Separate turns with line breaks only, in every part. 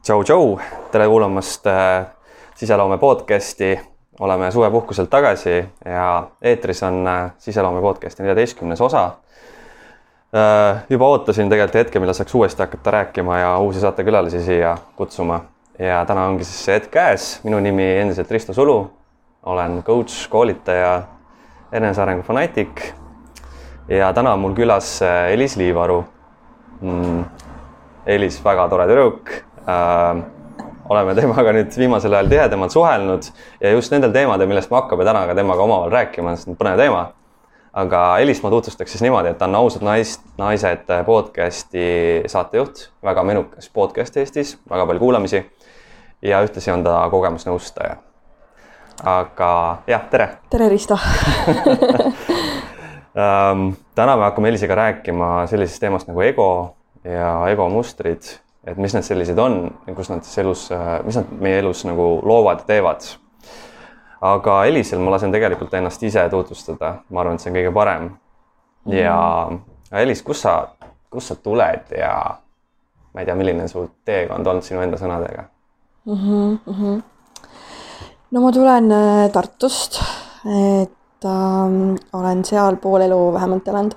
tšau-tšau, tere kuulamast äh, siseloome podcasti. oleme suvepuhkuselt tagasi ja eetris on äh, siseloome podcasti neljateistkümnes osa äh,. juba ootasin tegelikult hetke, millal saaks uuesti hakata rääkima ja uusi saatekülalisi siia kutsuma. ja täna ongi siis see hetk käes. minu nimi endiselt Risto Sulu. olen coach, koolitaja, enesearengu fanaatik. ja täna on mul külas Elis Liivaru mm,. Elis, väga tore tüdruk äh, oleme temaga nüüd viimasel ajal tihedamalt suhelnud ja just nendel teemadel, millest me hakkame täna ka temaga omavahel rääkima, sest on põnev teema. aga Elis ma tutvustaks siis niimoodi, et ta on Ausad naist, naised podcasti saatejuht, väga menukas podcast Eestis, väga palju kuulamisi. ja ühtlasi on ta kogemusnõustaja. aga jah, tere.
tere, Risto
um, täna me hakkame Elisega rääkima sellisest teemast nagu ego ja egomustrid et mis need sellised on kus nad siis elus, mis nad meie elus nagu loovad ja teevad. aga Elisel ma lasen tegelikult ennast ise tutvustada, ma arvan, et see on kõige parem. ja Elis, kust sa, kust sa tuled ja ma ei tea, milline su teekond olnud sinu enda sõnadega
mm? -hmm, mm -hmm. no ma tulen äh, Tartust, et äh, olen seal pool elu vähemalt elanud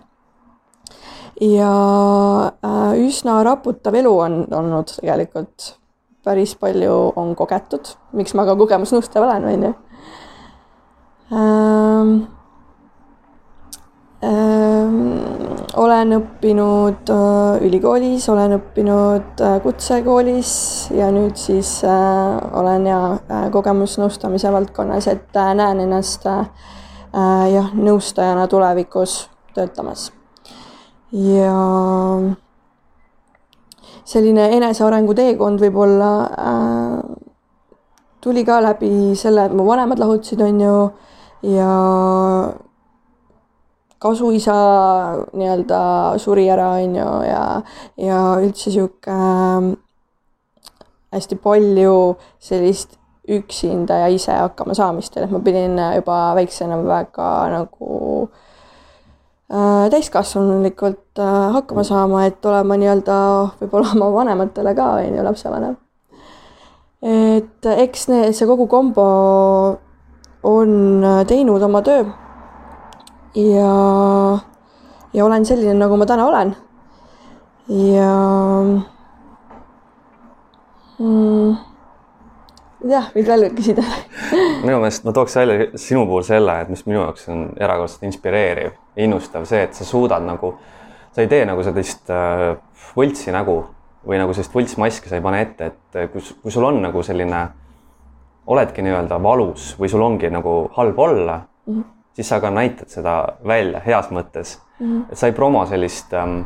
ja äh, üsna raputav elu on olnud tegelikult. päris palju on kogetud, miks ma ka kogemusnõustaja olen, on ju ähm,. Ähm, olen õppinud äh, ülikoolis, olen õppinud äh, kutsekoolis ja nüüd siis äh, olen ja äh, kogemusnõustamise valdkonnas, et äh, näen ennast äh, jah, nõustajana tulevikus töötamas ja selline enesearengu teekond võib-olla äh, tuli ka läbi selle, et mu vanemad lahutasid, on ju, ja kasuisa nii-öelda suri ära, on ju, ja, ja üldse sihuke äh, hästi palju sellist üksinda ja ise hakkama saamist, et ma pidin juba väiksena väga nagu äh, täiskasvanulikult äh, hakkama saama, et olema nii-öelda võib-olla oma vanematele ka, on ju, lapsevanem. et eks need, see kogu kombo on äh, teinud oma töö. ja, ja olen selline, nagu ma täna olen. ja mm, jah, võid veel küsida
minu meelest ma tooks välja sinu puhul selle, et mis minu jaoks on erakordselt inspireeriv, innustav see, et sa suudad nagu, sa ei tee nagu sellist äh, võltsi nägu või nagu sellist võltsmaski sa ei pane ette, et äh, kui, kui sul on nagu selline, oledki nii-öelda valus või sul ongi nagu halb olla mm, -hmm. siis sa ka näitad seda välja heas mõttes mm. -hmm. et sa ei promo sellist ähm,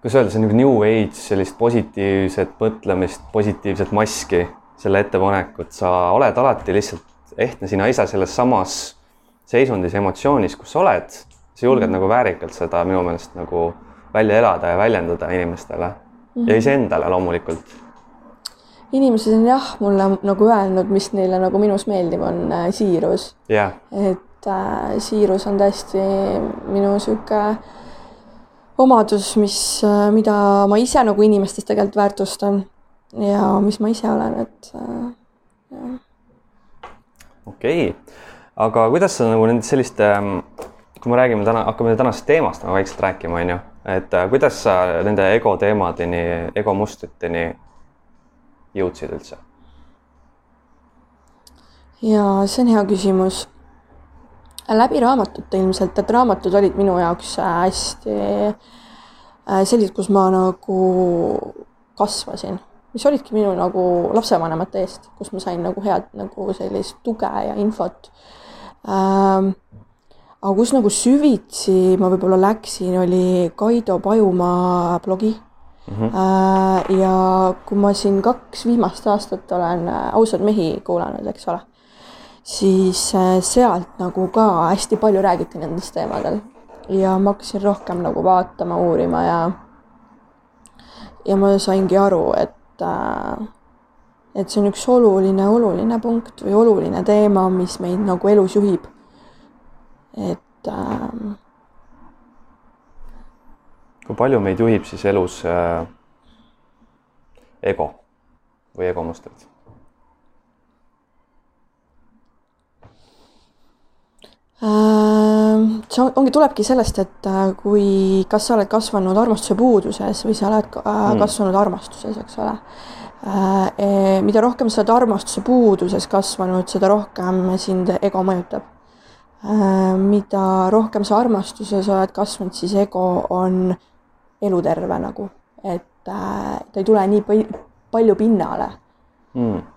kuidas öelda, see on nagu new age, sellist positiivset mõtlemist, positiivset maski selle ettepanekut, sa oled alati lihtsalt ehtne sina ise selles samas seisundis, emotsioonis, kus sa oled. sa julged mm -hmm. nagu väärikalt seda minu meelest nagu välja elada ja väljendada inimestele mm -hmm. ja iseendale loomulikult.
inimesed on jah, mulle nagu öelnud, mis neile nagu minus meeldib, on äh, siirus
yeah..
et äh, siirus on tõesti minu sihuke omadus, mis, äh, mida ma ise nagu inimestes tegelikult väärtustan ja mis ma ise olen, et äh, jah.
okei okay., aga kuidas sa nagu nende selliste, ähm, kui me räägime täna, hakkame tänasest teemast nagu vaikselt rääkima, on ju, et äh, kuidas sa nende ego teemadeni, ego mustriteni jõudsid üldse?
ja see on hea küsimus. läbi raamatute ilmselt, et raamatud olid minu jaoks äh, hästi sellised, kus ma nagu kasvasin mis olidki minu nagu lapsevanemate eest, kus ma sain nagu head nagu sellist tuge ja infot ähm,. aga kus nagu süvitsi ma võib-olla läksin, oli Kaido Pajumaa blogi mm. -hmm. Äh, ja kui ma siin kaks viimast aastat olen äh, Ausaid mehi kuulanud, eks ole, siis äh, sealt nagu ka hästi palju räägiti nendest teemadel ja ma hakkasin rohkem nagu vaatama, uurima ja ja ma saingi aru, et et, et see on üks oluline, oluline punkt või oluline teema, mis meid nagu elus juhib. et äh,
kui palju meid juhib siis elus äh, ego? või egomustrid?
See on, ongi, tulebki sellest, et äh, kui, kas sa oled kasvanud armastuse puuduses või sa oled mm. kasvanud armastuses, eks ole. E, mida rohkem sa oled armastuse puuduses kasvanud, seda rohkem sind ego mõjutab. mida rohkem sa armastuses oled kasvanud, siis ego on eluterve nagu, et ta ei tule nii palju pinnale mm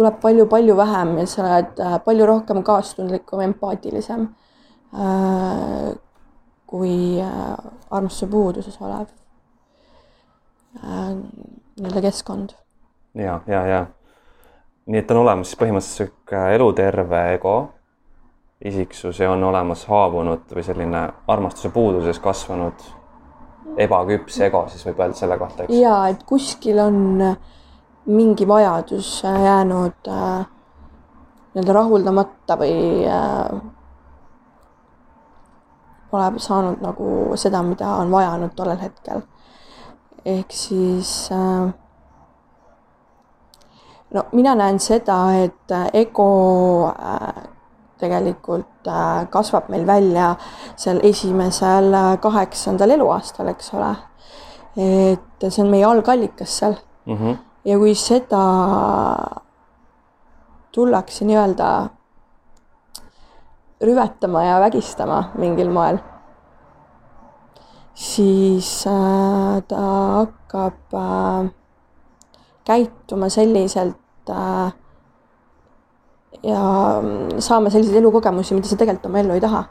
tuleb palju-palju vähem ja sa oled äh, palju rohkem kaastundlikum, empaatilisem äh, kui äh, armastuse puuduses olev nii-öelda keskkond.
ja, ja, ja nii et on olemas siis põhimõtteliselt sihuke eluterve ego, isiksus ja on olemas haavunud või selline armastuse puuduses kasvanud ebaküps ego, siis võib öelda selle kohta, eks?
ja et kuskil on äh, mingi vajadus äh, jäänud äh, nii-öelda rahuldamata või äh, pole saanud nagu seda, mida on vajanud tollel hetkel. ehk siis no mina näen seda, et ego tegelikult kasvab meil välja seal esimesel kaheksandal eluaastal, eks ole. et see on meie algallikas seal mm. -hmm ja kui seda tullakse nii-öelda rüvetama ja vägistama mingil moel, siis äh, ta hakkab äh, käituma selliselt äh, ja saama selliseid elukogemusi, mida sa tegelikult oma ellu ei taha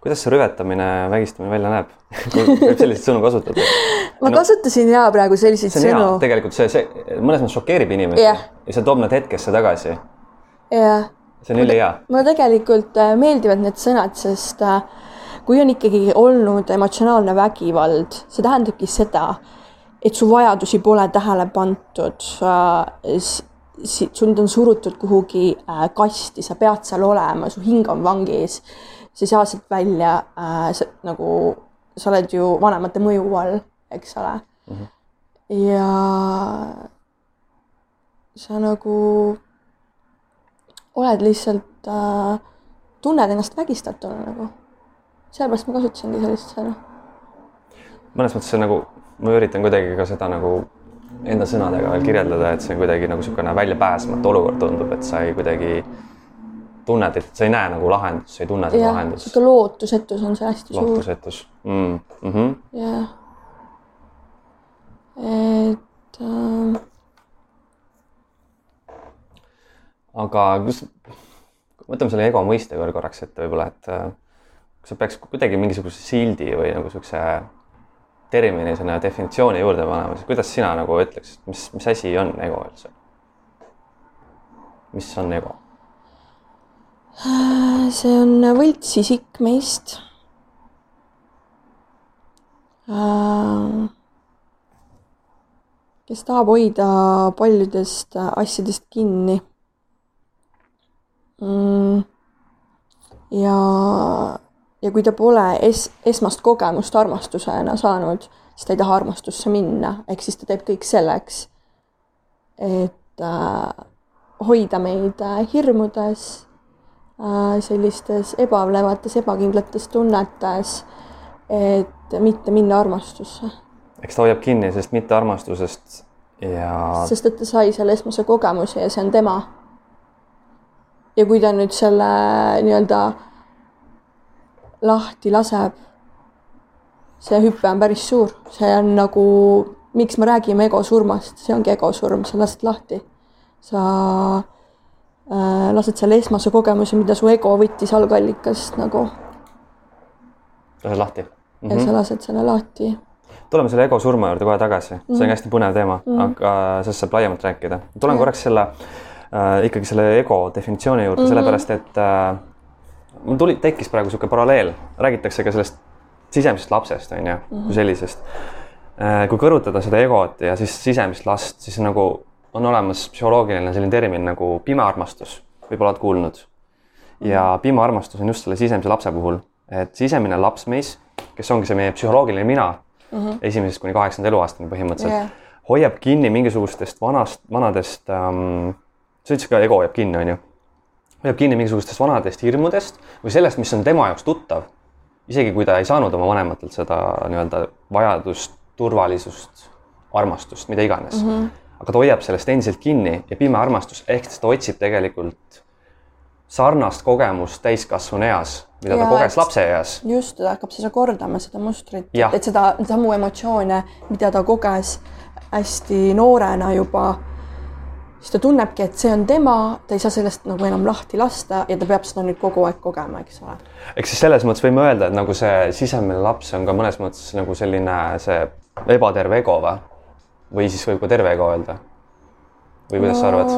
kuidas see rüvetamine, vägistamine välja näeb võib selliseid sõnu kasutada?
ma no, kasutasin ja praegu selliseid
see
sõnu.
tegelikult see, see mõnes mõttes šokeerib inimesi yeah. ja see toob nad hetkesse tagasi.
jah
see on ülihea.
mulle tegelikult äh, meeldivad need sõnad, sest äh, kui on ikkagi olnud emotsionaalne vägivald, see tähendabki seda, et su vajadusi pole tähele pandud, sind on surutud kuhugi äh, kasti, sa pead seal olema, su hing on vangis sa ei saa sealt välja äh,, sa nagu, sa oled ju vanemate mõju all, eks ole mm. -hmm. ja sa nagu oled lihtsalt äh,, tunned ennast vägistatuna nagu. sellepärast ma kasutasingi sellist sõna.
mõnes mõttes see nagu, ma üritan kuidagi ka seda nagu enda sõnadega veel kirjeldada, et see on kuidagi nagu niisugune väljapääsmatu olukord tundub, et sa ei kuidagi tunned, et sa ei näe nagu lahendust, sa ei tunne seda lahendust.
sihuke lootusetus on see hästi
suur. lootusetus mm.. Mm -hmm.
jah. et äh....
aga kus, võtame selle ego mõiste veel korraks ette võib-olla, et äh, kas sa peaks kuidagi mingisuguse sildi või nagu siukse termini, selle definitsiooni juurde panema, siis kuidas sina nagu ütleks, mis, mis asi on ego üldse? mis on ego?
See on võltsisik meist. kes tahab hoida paljudest asjadest kinni. Mm. ja, ja kui ta pole es-, esmast kogemust armastusena saanud, siis ta ei taha armastusse minna, ehk siis ta teeb kõik selleks, et äh, hoida meid äh, hirmudes Äh, sellistes ebalevates, ebakindlates tunnetes, et mitte minna armastusse.
eks ta hoiab kinni sellest mittearmastusest ja.
sest et ta sai selle esmase kogemuse ja see on tema. ja kui ta nüüd selle nii-öelda lahti laseb, see hüpe on päris suur, see on nagu, miks me räägime ego surmast, see ongi ego surm, sa lased lahti. sa Äh, lased selle esmase kogemuse, mida su ego võttis algallikast nagu.
lased lahti mm.
-hmm. ja sa mhm. lased selle lahti.
tuleme selle ego surma juurde kohe tagasi mm, -hmm. see on mhm. hästi põnev teema mm, -hmm. aga sellest saab laiemalt rääkida. tulen ja. korraks selle äh, ikkagi selle ego definitsiooni juurde mm, -hmm. sellepärast et äh, mul tuli, tekkis praegu niisugune paralleel, räägitakse ka sellest sisemisest lapsest, on ju, kui mhm. sellisest äh,. kui kõrvutada seda egot ja siis sisemist last, siis nagu on olemas psühholoogiline selline termin nagu pime armastus, võib-olla oled kuulnud. ja pime armastus on just selle sisemise lapse puhul, et sisemine laps meis, kes ongi see meie psühholoogiline mina, mm -hmm. esimesest kuni kaheksanda eluaastani põhimõtteliselt
Jah.
hoiab kinni mingisugustest vanast, vanadest ähm,, sa ütlesid ka, ego hoiab kinni, on ju. hoiab kinni mingisugustest vanadest hirmudest või sellest, mis on tema jaoks tuttav. isegi kui ta ei saanud oma vanematelt seda nii-öelda vajadust, turvalisust, armastust, mida iganes mm. -hmm. Aga ta hoiab sellest endiselt kinni ja pime armastus, ehk siis ta otsib tegelikult sarnast kogemust täiskasvanu eas, mida ta
Ja,
koges
et-
lapseeas.
just, ta hakkab seda kordama, seda mustrit, et seda samu emotsioone, mida ta koges hästi noorena juba, siis ta tunnebki, et see on tema, ta ei saa sellest nagu enam lahti lasta ja ta peab seda nüüd kogu aeg kogema, eks ole.
ehk siis selles mõttes võime öelda, et nagu see sisemine laps on ka mõnes mõttes nagu selline see ebaterve ego või? Või siis võib ka terve ego öelda? või kuidas sa arvad?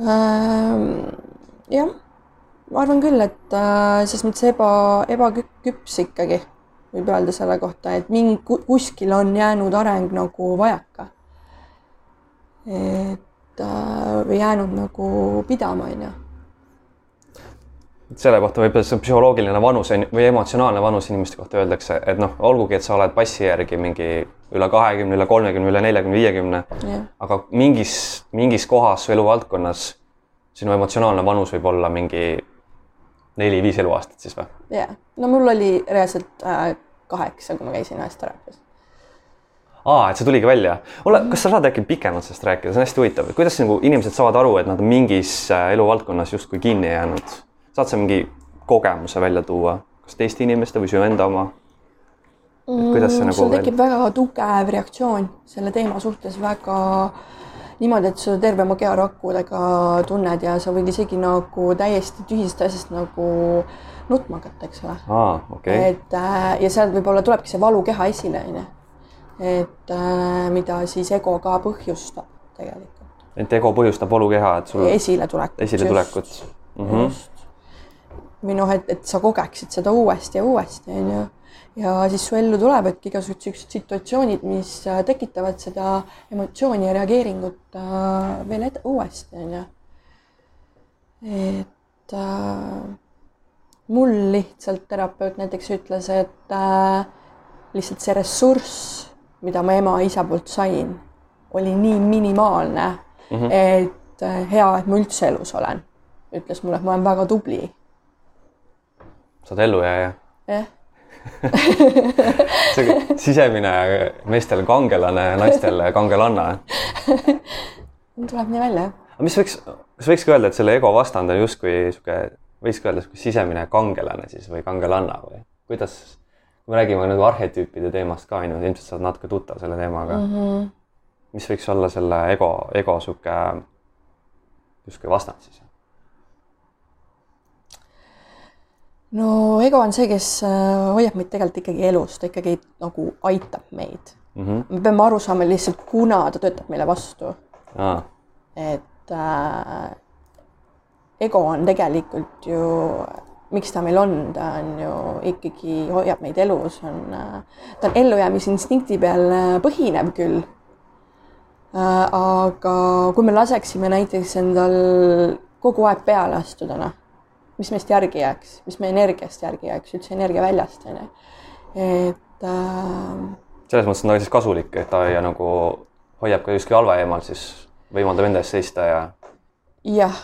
Ähm, jah, ma arvan küll, et äh, selles mõttes eba, ebaküps ikkagi võib öelda selle kohta, et mingi kuskil on jäänud areng nagu vajaka. et äh, või jäänud nagu pidama, onju.
Selle kohta võib-olla see psühholoogiline vanus on- või emotsionaalne vanus inimeste kohta öeldakse, et noh, olgugi, et sa oled passi järgi mingi üle kahekümne, üle kolmekümne, üle neljakümne, viiekümne, aga mingis, mingis kohas su eluvaldkonnas sinu emotsionaalne vanus võib olla mingi neli-viis eluaastat siis või?
jah. no mul oli reaalselt äh, kaheksa, kui ma käisin ühes teraapias.
aa, et see tuligi välja. ole, kas sa saad äkki pikemalt sellest rääkida, see on hästi huvitav, kuidas nagu inimesed saavad aru, et nad on mingis äh, eluvaldkonnas justkui kinni jäänud? Saad sa mingi kogemuse välja tuua, kas teiste inimeste või su enda oma? et kuidas see nagu
sul tekib väga tugev reaktsioon selle teema suhtes, väga niimoodi, et sa terve oma keharakudega tunned ja sa võid isegi nagu täiesti tühisest asjast nagu nutma hakata, eks ole.
okei okay.,
et äh, ja sealt võib-olla tulebki see valukeha esile, onju. et äh, mida siis ego ka põhjustab tegelikult.
et ego põhjustab valukeha, et sul
esiletulekut.
esiletulekut. Mm -hmm.
just. Või noh, et, et sa kogeksid seda uuesti ja uuesti, onju. ja siis su ellu tulevadki igasugused siuksed situatsioonid, mis äh, tekitavad seda emotsiooni ja reageeringut äh, veel ed- uuesti, onju. et äh, mul lihtsalt terapeut näiteks ütles, et äh, lihtsalt see ressurss, mida ma ema-isa poolt sain, oli nii minimaalne mm, -hmm. et äh, hea, et ma üldse elus olen. ütles mulle, et ma olen väga tubli.
Saad ellujääja.
jah,
see sisemine meestel kangelane, naistel kangelanna.
tuleb nii välja, jah.
aga mis võiks, kas võikski öelda, et selle ego vastand on justkui sihuke, võikski öelda sihuke sisemine kangelane siis või kangelanna või kuidas, kui me räägime nagu arhetüüpide teemast ka onju, ilmselt sa oled natuke tuttav selle teemaga mm. -hmm. mis võiks olla selle ego, ego sihuke justkui vastand siis?
No ego on see, kes äh, hoiab meid tegelikult ikkagi elus, ta ikkagi nagu aitab meid
mm. -hmm.
me peame aru saama lihtsalt, kuna ta töötab meile vastu
aa,
et äh, ego on tegelikult ju, miks ta meil on, ta on ju ikkagi hoiab meid elus, on äh,, ta on ellujäämisinstinkti peal äh, põhinev küll äh,. aga kui me laseksime näiteks endal kogu aeg peale astuda, noh, mis meist järgi jääks, mis meie energiast järgi jääks, üldse energia väljast, onju. et äh,
selles mõttes on ta siis kasulik, et ta ja nagu hoiab ka justkui halva eemal, siis võimaldab enda eest seista ja
jah,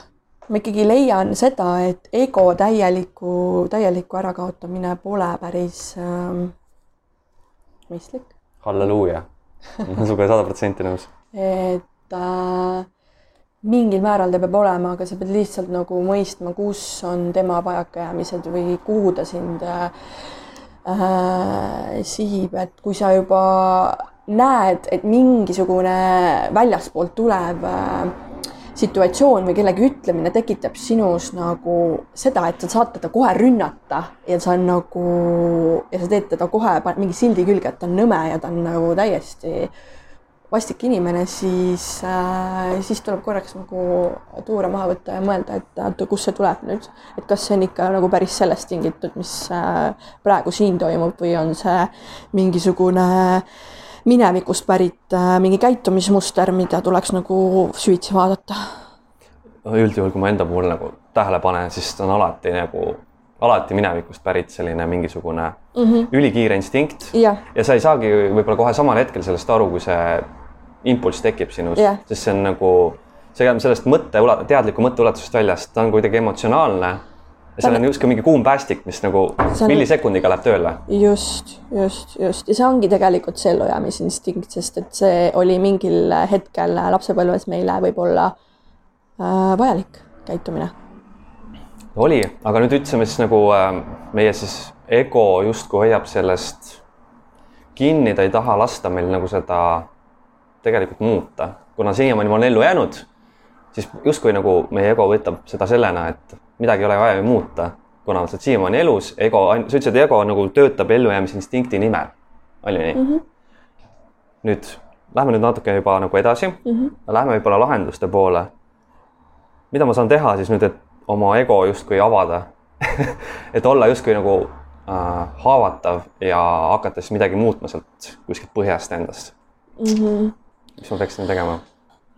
ma ikkagi leian seda, et ego täieliku, täieliku ärakaotamine pole päris ähm, mõistlik.
halleluuja. olen sinuga sada protsenti nõus.
et äh, mingil määral ta peab olema, aga sa pead lihtsalt nagu mõistma, kus on tema vajakajäämised või kuhu ta sind äh, äh, sihib, et kui sa juba näed, et mingisugune väljaspoolt tulev äh, situatsioon või kellegi ütlemine tekitab sinus nagu seda, et sa saad teda kohe rünnata ja sa on nagu ja sa teed teda kohe, paned mingi sildi külge, et ta on nõme ja ta on nagu täiesti vastik inimene, siis äh,, siis tuleb korraks nagu tuure maha võtta ja mõelda, et oota, kust see tuleb nüüd, et kas see on ikka nagu päris sellest tingitud, mis äh, praegu siin toimub või on see mingisugune minevikust pärit äh, mingi käitumismuster, mida tuleks nagu süvitsi vaadata.
üldjuhul, kui ma enda puhul nagu tähele panen, siis on alati nagu alati minevikust pärit selline mingisugune mm. -hmm. ülikiire instinkt
jah,
ja sa ei saagi võib-olla kohe samal hetkel sellest aru, kui see impulss tekib sinus
Jah.
sest see on nagu, see jääb sellest mõtte, teadliku mõtteulatusest väljast, ta on kuidagi emotsionaalne ja seal on justkui mingi kuum päästik, mis nagu
on-
millisekundiga läheb tööle.
just, just, just ja see ongi tegelikult see ellujäämisinstinkt, sest et see oli mingil hetkel lapsepõlves meile võib-olla äh, vajalik käitumine.
oli, aga nüüd ütleme siis nagu äh, meie siis ego justkui hoiab sellest kinni, ta ei taha lasta meil nagu seda tegelikult muuta, kuna siiamaani ma olen ellu jäänud, siis justkui nagu meie ego võtab seda sellena, et midagi ei ole vaja ju muuta, kuna sa oled siiamaani elus, ego, sa ütlesid, ego nagu töötab ellujäämisinstinkti nimel, oli nii mm? -hmm. nüüd lähme nüüd natuke juba nagu edasi mm, -hmm. lähme võib-olla lahenduste poole mida ma saan teha siis nüüd, et oma ego justkui avada et olla justkui nagu äh, haavatav ja hakata siis midagi muutma sealt kuskilt põhjast endast mm. -hmm. Mis ma peaksin tegema?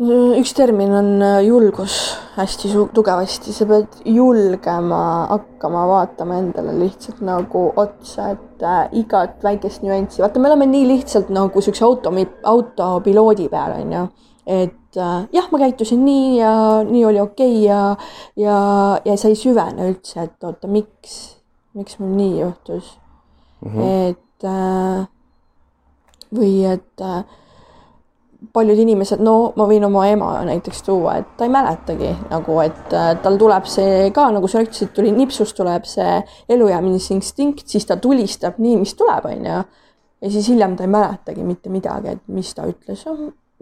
üks termin on äh, julgus hästi tugevasti, sa pead julgema hakkama vaatama endale lihtsalt nagu otsa, et äh, igat väikest nüanssi, vaata, me oleme nii lihtsalt nagu siukse auto, autopiloodi peal onju, et äh, jah, ma käitusin nii ja nii oli okei okay ja, ja, ja sa ei süvene üldse, et oota, miks, miks mul nii juhtus mm. -hmm. et äh, või et äh, paljud inimesed, no ma võin oma ema näiteks tuua, et ta ei mäletagi nagu, et äh, tal tuleb see ka nagu sa ütlesid, tuli nipsust tuleb see ellujäämisinstinkt, siis ta tulistab nii, mis tuleb, onju. ja siis hiljem ta ei mäletagi mitte midagi, et mis ta ütles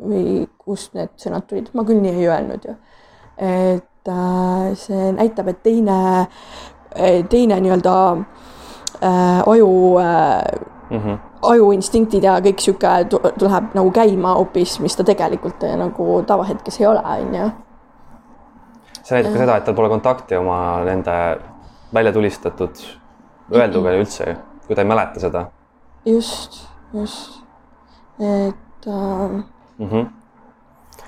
või kust need sõnad tulid, ma küll nii ei öelnud ju. et äh, see näitab, et teine, teine nii-öelda äh, aju äh,
Mm -hmm.
Ajuinstinktid ja kõik sihuke tu- tuleb nagu käima hoopis, mis ta tegelikult eh, nagu tavahetkes ei ole, onju.
see näitab ka seda, et tal pole kontakti oma nende välja tulistatud öelduga üldse, kui ta ei mäleta seda
just, just, et äh,
mm. -hmm.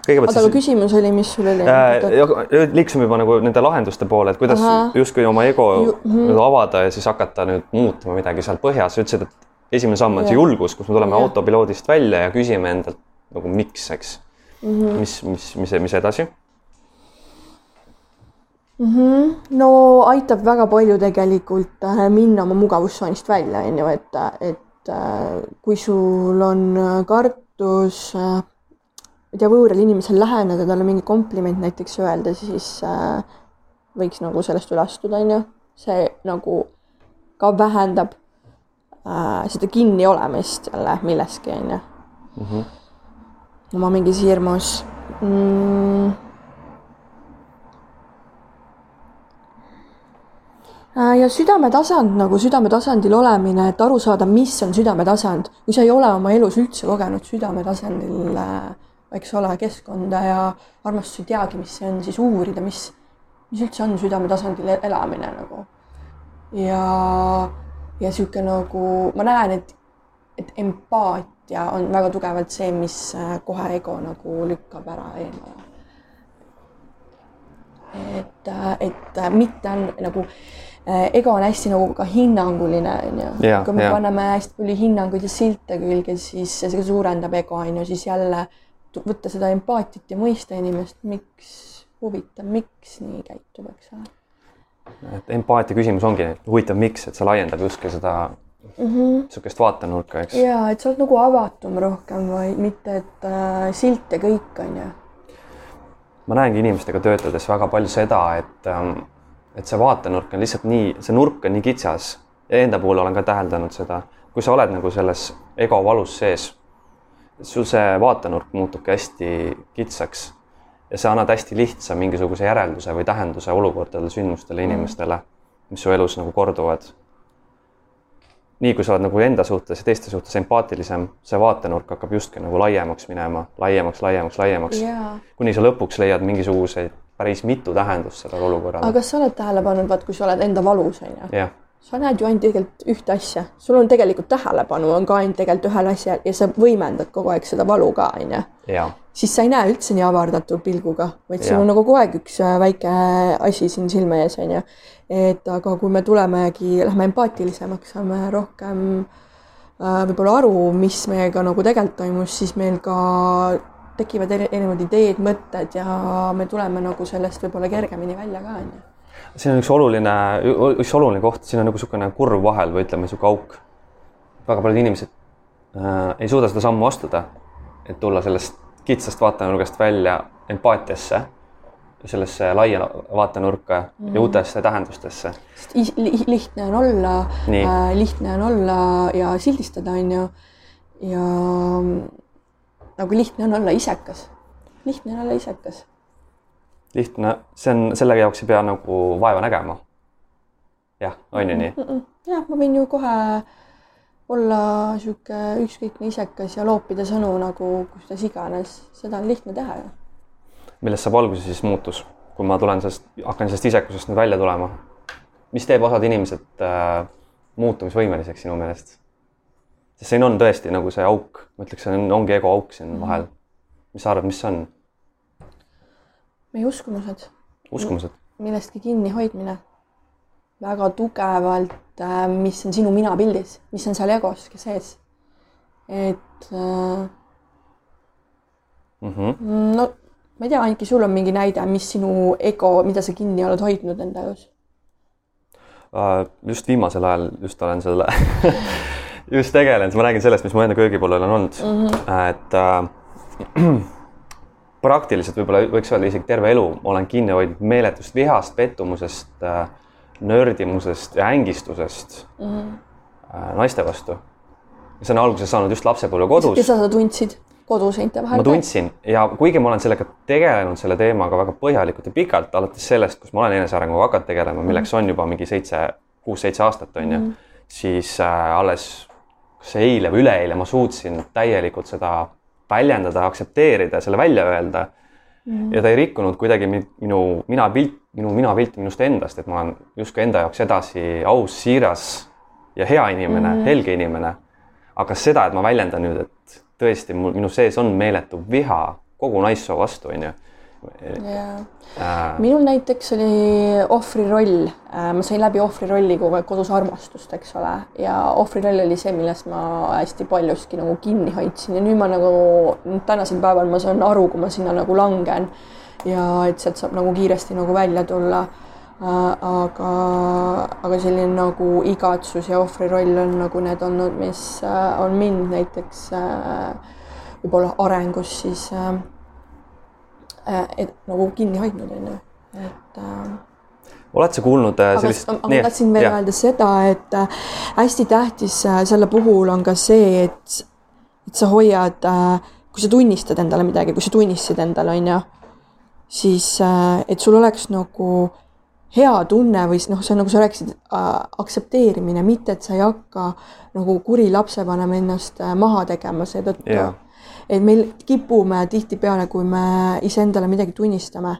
kõigepealt
oota, aga küsimus oli, mis sul oli?
äh, liikusime juba nagu nende lahenduste poole, et kuidas justkui oma ego
Ju- mhm.
avada ja siis hakata nüüd muutma midagi seal põhjas, sa ütlesid, et esimene samm on see
Jah.
julgus, kus me tuleme
Jah.
autopiloodist välja ja küsime endalt nagu miks, eks mm. -hmm. mis, mis, mis, mis edasi?
no aitab väga palju tegelikult äh, minna oma mugavustsoonist välja, onju, et, et äh, kui sul on äh, kartus ma ei tea, võõral inimesel läheneda, talle mingi kompliment näiteks öelda, siis võiks nagu sellest üle astuda, onju. see nagu ka vähendab äh, seda kinniolemist jälle milleski, onju. oma mingis hirmus mm.. Äh, ja südametasand nagu südametasandil olemine, et aru saada, mis on südametasand, kui sa ei ole oma elus üldse kogenud südametasandil äh, eks ole, keskkonda ja armastust ei teagi, mis see on, siis uurida, mis, mis üldse on südametasandil e- elamine nagu. ja, ja sihuke nagu ma näen, et, et empaatia on väga tugevalt see, mis äh, kohe ego nagu lükkab ära eemale. et, et äh, mitte on nagu äh, ego on hästi nagu ka hinnanguline onju kui me
jaa.
paneme hästi palju hinnanguid ja silte külge, siis see suurendab ego onju, siis jälle võtta seda empaatiat ja mõista inimest, miks, huvitav, miks nii käitub, eks ole.
Et empaatia küsimus ongi huvitav, miks, et see laiendab justkui seda niisugust vaatenurka, eks.
ja et sa oled nagu avatum rohkem või mitte, et äh, silt ja kõik onju.
ma näengi inimestega töötades väga palju seda, et, et see vaatenurk on lihtsalt nii, see nurk on nii kitsas ja enda puhul olen ka täheldanud seda, kui sa oled nagu selles ego valus sees, sul see vaatenurk muutubki hästi kitsaks ja sa annad hästi lihtsa mingisuguse järelduse või tähenduse olukordadele, sündmustele, inimestele, mis su elus nagu korduvad. nii kui sa oled nagu enda suhtes ja teiste suhtes empaatilisem, see vaatenurk hakkab justkui nagu laiemaks minema, laiemaks, laiemaks, laiemaks
jaa.
kuni sa lõpuks leiad mingisuguseid päris mitu tähendust sellele olukorrale
aga. kas sa oled tähele pannud, vaat kui sa oled enda valus onju,
jah,
sa näed ju ainult tegelikult ühte asja, sul on tegelikult tähelepanu on ka ainult tegelikult ühel asjal ja sa võimendad kogu aeg seda valu ka, onju. siis sa ei näe üldse nii avardatud pilguga, vaid sul on nagu kogu aeg üks äh, väike asi siin silme ees, onju. et aga kui me tulemegi, lähme empaatilisemaks, saame rohkem äh, võib-olla aru, mis meiega nagu tegelikult toimus, siis meil ka tekivad erinevad ideed, mõtted ja me tuleme nagu sellest võib-olla kergemini välja ka, onju
siin on üks oluline, üks oluline koht, siin on nagu niisugune kurv vahel või ütleme, niisugune auk. väga paljud inimesed äh, ei suuda seda sammu astuda, et tulla sellest kitsast vaatenurgast välja empaatiasse, sellesse laia vaatenurka mm -hmm. ja mhm. uutesse tähendustesse.
sest lihtne on olla, äh, lihtne on olla ja sildistada, on ju. ja nagu lihtne on olla isekas. lihtne on olla isekas
lihtne, see on, selle jaoks ei pea nagu vaeva nägema. jah, on ju nii?
jah, ma võin ju kohe olla sihuke ükskõikne isekas ja loopida sõnu nagu kuidas iganes, seda on lihtne teha ju.
millest saab alguse siis muutus, kui ma tulen sellest, hakkan sellest isekusest nüüd välja tulema? mis teeb osad inimesed äh, muutumisvõimeliseks sinu meelest? sest siin on tõesti nagu see auk, ma ütleks, see on, ongi ego auk siin mm -hmm. vahel. mis sa arvad, mis see on?
Meie uskumused.
uskumused?
millestki kinnihoidmine väga tugevalt, äh, mis on sinu minapildis, mis on seal egoski sees. et äh, mm. -hmm. no ma ei tea, Anki, sul on mingi näide, mis sinu ego, mida sa kinni oled hoidnud enda elus
uh,? just viimasel ajal just olen selle just tegelenud, ma räägin sellest, mis mu enda köögipoolel on olnud mm, -hmm. et uh, praktiliselt võib-olla võiks öelda isegi terve elu olen kinni hoidnud meeletust vihast, pettumusest, äh, nördimusest ja ängistusest mm -hmm. naiste vastu. see on alguse saanud just lapsepõlve kodus.
ja sa seda tundsid kodus seinte vahel?
ma tundsin ja kuigi ma olen sellega tegelenud, selle teemaga väga põhjalikult ja pikalt, alates sellest, kus ma olen enesearenguga hakanud tegelema, milleks on juba mingi seitse, kuus-seitse aastat on ju mm, -hmm. siis äh, alles kas eile või üleeile ma suutsin täielikult seda väljendada, aktsepteerida, selle välja öelda mm. ja ta ei rikkunud kuidagi minu minapilt, minu minapilti minust endast, et ma olen justkui enda jaoks edasi aus, siiras ja hea inimene mm, -hmm. helge inimene. aga seda, et ma väljendan nüüd, et tõesti mul, minu sees on meeletu viha kogu naissoo vastu, onju
jaa. Äh.. minul näiteks oli ohvri roll, äh, ma sain läbi ohvri rolli kogu aeg kodus armastust, eks ole, ja ohvri roll oli see, millest ma hästi paljuski nagu kinni hoidsin. Ja nüüd ma nagu tänasel päeval ma saan aru, kui ma sinna nagu langen ja et sealt saab nagu kiiresti nagu välja tulla. Äh, aga, aga selline nagu igatsus ja ohvri roll on nagu need olnud, mis äh, on mind näiteks võib-olla arengus siis Äh, et nagu kinni hoidnud, on ju, et äh,
oled sa kuulnud äh, sellist?
aga ma tahtsin veel öelda seda, et äh, hästi tähtis selle puhul on ka see, et, et sa hoiad, kui sa tunnistad endale midagi, kui sa tunnistasid endale, on ju, siis et sul oleks nagu hea tunne või noh, see on nagu sa rääkisid äh,, aktsepteerimine, mitte et sa ei hakka nagu kuri lapsevanem ennast maha tegema seetõttu yeah et meil kipume tihtipeale, kui me iseendale midagi tunnistame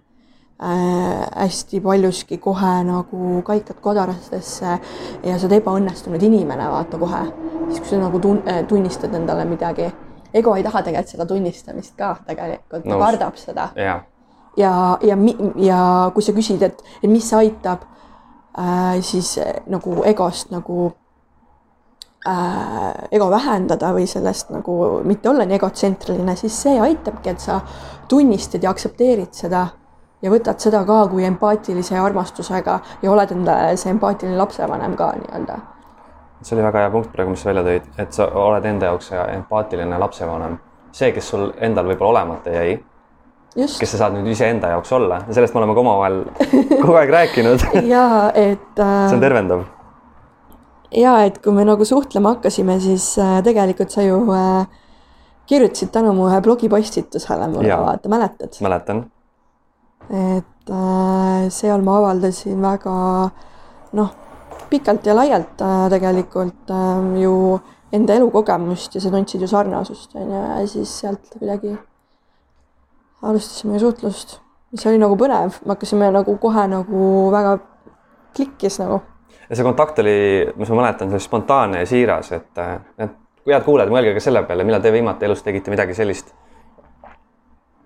äh,, hästi paljuski kohe nagu kaikad kodarastesse ja sa oled ebaõnnestunud inimene, vaata kohe. siis, kui sa nagu tun-, äh, tunnistad endale midagi. ego ei taha tegelikult seda tunnistamist ka tegelikult, ta kardab seda
yeah..
ja, ja, ja, kui sa küsid, et, et mis aitab äh,, siis nagu egost nagu äh, ego vähendada või sellest nagu mitte olla nii egotsentriline, siis see aitabki, et sa tunnistad ja aktsepteerid seda ja võtad seda ka kui empaatilise armastusega ja oled endale see empaatiline lapsevanem ka nii-öelda.
see oli väga hea punkt praegu, mis sa välja tõid, et sa oled enda jaoks empaatiline lapsevanem. see, kes sul endal võib-olla olemata jäi, kes sa saad nüüd iseenda jaoks olla ja sellest me oleme ka omavahel kogu aeg rääkinud
ja et äh,
see on tervendav
ja et kui me nagu suhtlema hakkasime, siis äh, tegelikult sa ju äh, kirjutasid tänu mu ühe blogipostitusele mulle, vaata, mäletad?
mäletan.
et äh, seal ma avaldasin väga noh, pikalt ja laialt tegelikult äh, ju enda elukogemust ja sa tundsid ju sarnasust, on ju, ja siis sealt kuidagi alustasime suhtlust, mis oli nagu põnev, me hakkasime nagu kohe nagu väga klikkis nagu
ja see kontakt oli, mis ma mäletan, see oli spontaanne ja siiras, et, et kui head kuulajad, mõelge ka selle peale, millal te viimati elus tegite midagi sellist,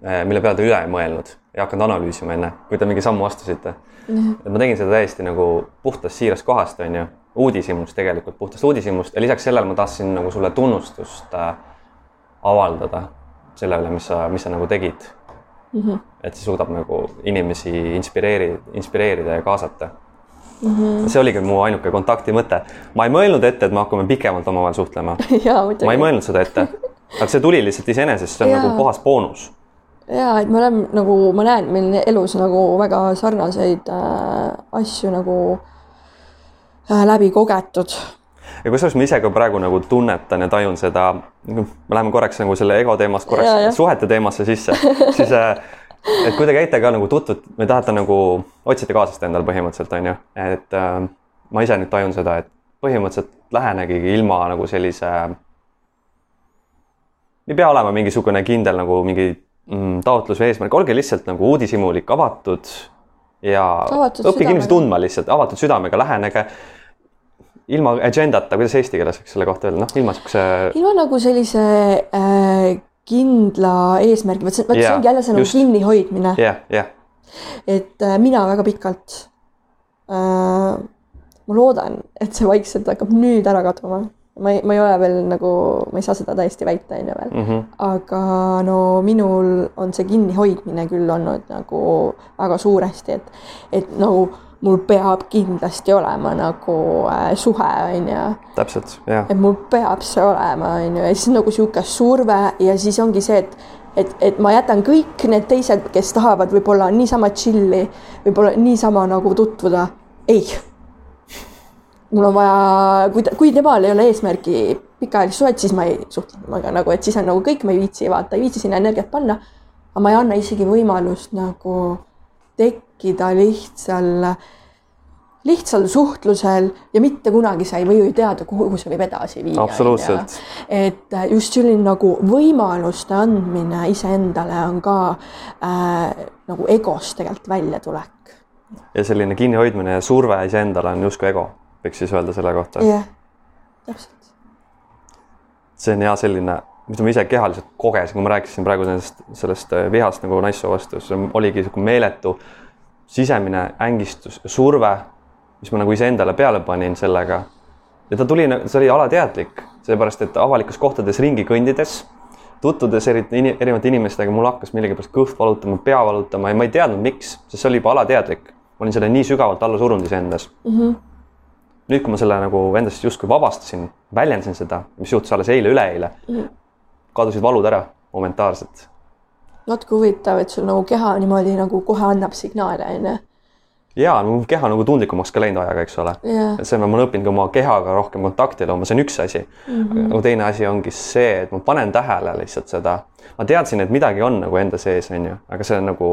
mille peale te üle ei mõelnud, ei hakanud analüüsima enne, kui te mingi sammu astusite. Et ma tegin seda täiesti nagu puhtast siirast kohast, on ju, uudishimust tegelikult, puhtast uudishimust ja lisaks sellele ma tahtsin nagu sulle tunnustust äh, avaldada selle üle, mis sa, mis sa nagu tegid. Mm. -hmm. et see suudab nagu inimesi inspireerida, inspireerida ja kaasata Mm -hmm. see oligi mu ainuke kontakti mõte. ma ei mõelnud ette, et me hakkame pikemalt omavahel suhtlema ma ei mõelnud seda ette, aga see tuli lihtsalt iseenesest, see on ja. nagu puhas boonus.
ja et me oleme nagu, ma näen, meil elus nagu väga sarnaseid äh, asju nagu äh, läbi kogetud.
ja kusjuures ma ise ka praegu nagu tunnetan ja tajun seda, me läheme korraks nagu selle ego teemast korraks ja, ja. suhete teemasse sisse, siis äh, et kui te käite ka nagu tutvut- või tahate nagu, otsite kaaslast endale põhimõtteliselt on ju, et äh, ma ise nüüd tajun seda, et põhimõtteliselt lähenegi ilma nagu sellise. ei pea olema mingisugune kindel nagu mingi mm, taotlus või eesmärk, olge lihtsalt nagu uudishimulik, avatud ja avatud õppige inimesi tundma lihtsalt, avatud südamega, lähenege ilma agendata, kuidas eesti keeles võiks selle kohta öelda, noh, ilma siukse.
ilma nagu sellise äh, kindla eesmärgi, vot see, vot yeah, see ongi jälle see nagu kinnihoidmine
yeah,. Yeah.
et äh, mina väga pikalt äh,, ma loodan, et see vaikselt hakkab nüüd ära kaduma. ma ei, ma ei ole veel nagu, ma ei saa seda täiesti väita, on ju veel mm. -hmm. aga no minul on see kinnihoidmine küll olnud nagu väga suuresti, et, et nagu no, mul peab kindlasti olema nagu äh, suhe, on ju.
täpselt, jah.
et mul peab see olema, on ju, ja siis nagu niisugune surve ja siis ongi see, et et, et ma jätan kõik need teised, kes tahavad võib-olla niisama chill'i, võib-olla niisama nagu tutvuda. ei. mul on vaja, kui, kui temal ei ole eesmärgi pikaajalist suhet, siis ma ei suhtle temaga nagu, et siis on nagu kõik, ma ei viitsi vaata, ei viitsi sinna energiat panna. aga ma ei anna isegi võimalust nagu tekkida lihtsal, lihtsal suhtlusel ja mitte kunagi sa ei või ju teada, kuhu see võib edasi viia.
absoluutselt.
et just selline nagu võimaluste andmine iseendale on ka äh, nagu egost tegelikult väljatulek.
ja selline kinnihoidmine ja surve iseendale on justkui ego, võiks siis öelda selle kohta.
jah, täpselt.
see on hea selline mida ma ise kehaliselt kogesin, kui ma rääkisin praegu sellest, sellest äh, vihast nagu naissoo vastu, see oligi niisugune meeletu sisemine ängistus surve, mis ma nagu iseendale peale panin sellega. ja ta tuli, see oli alateadlik, sellepärast et avalikes kohtades ringi kõndides, tutvudes eriti erinevate inimestega, mul hakkas millegipärast kõht valutama, pea valutama ja ma ei teadnud, miks, sest see oli juba alateadlik. ma olin selle nii sügavalt alla surunud iseendas mm. -hmm nüüd, kui ma selle nagu endast justkui vabastasin, väljendasin seda, mis juhtus alles eile-üleeile mm, -hmm kadusid valud ära momentaarselt.
Natuke huvitav, et sul nagu keha niimoodi nagu kohe annab signaale, onju.
ja mu keha nagu tundlikumaks ka läinud ajaga, eks ole
yeah..
see, ma olen õppinud ka oma kehaga rohkem kontakti looma, see on üks asi mm. -hmm. aga teine asi ongi see, et ma panen tähele lihtsalt seda. ma teadsin, et midagi on nagu enda sees, onju, aga see on nagu,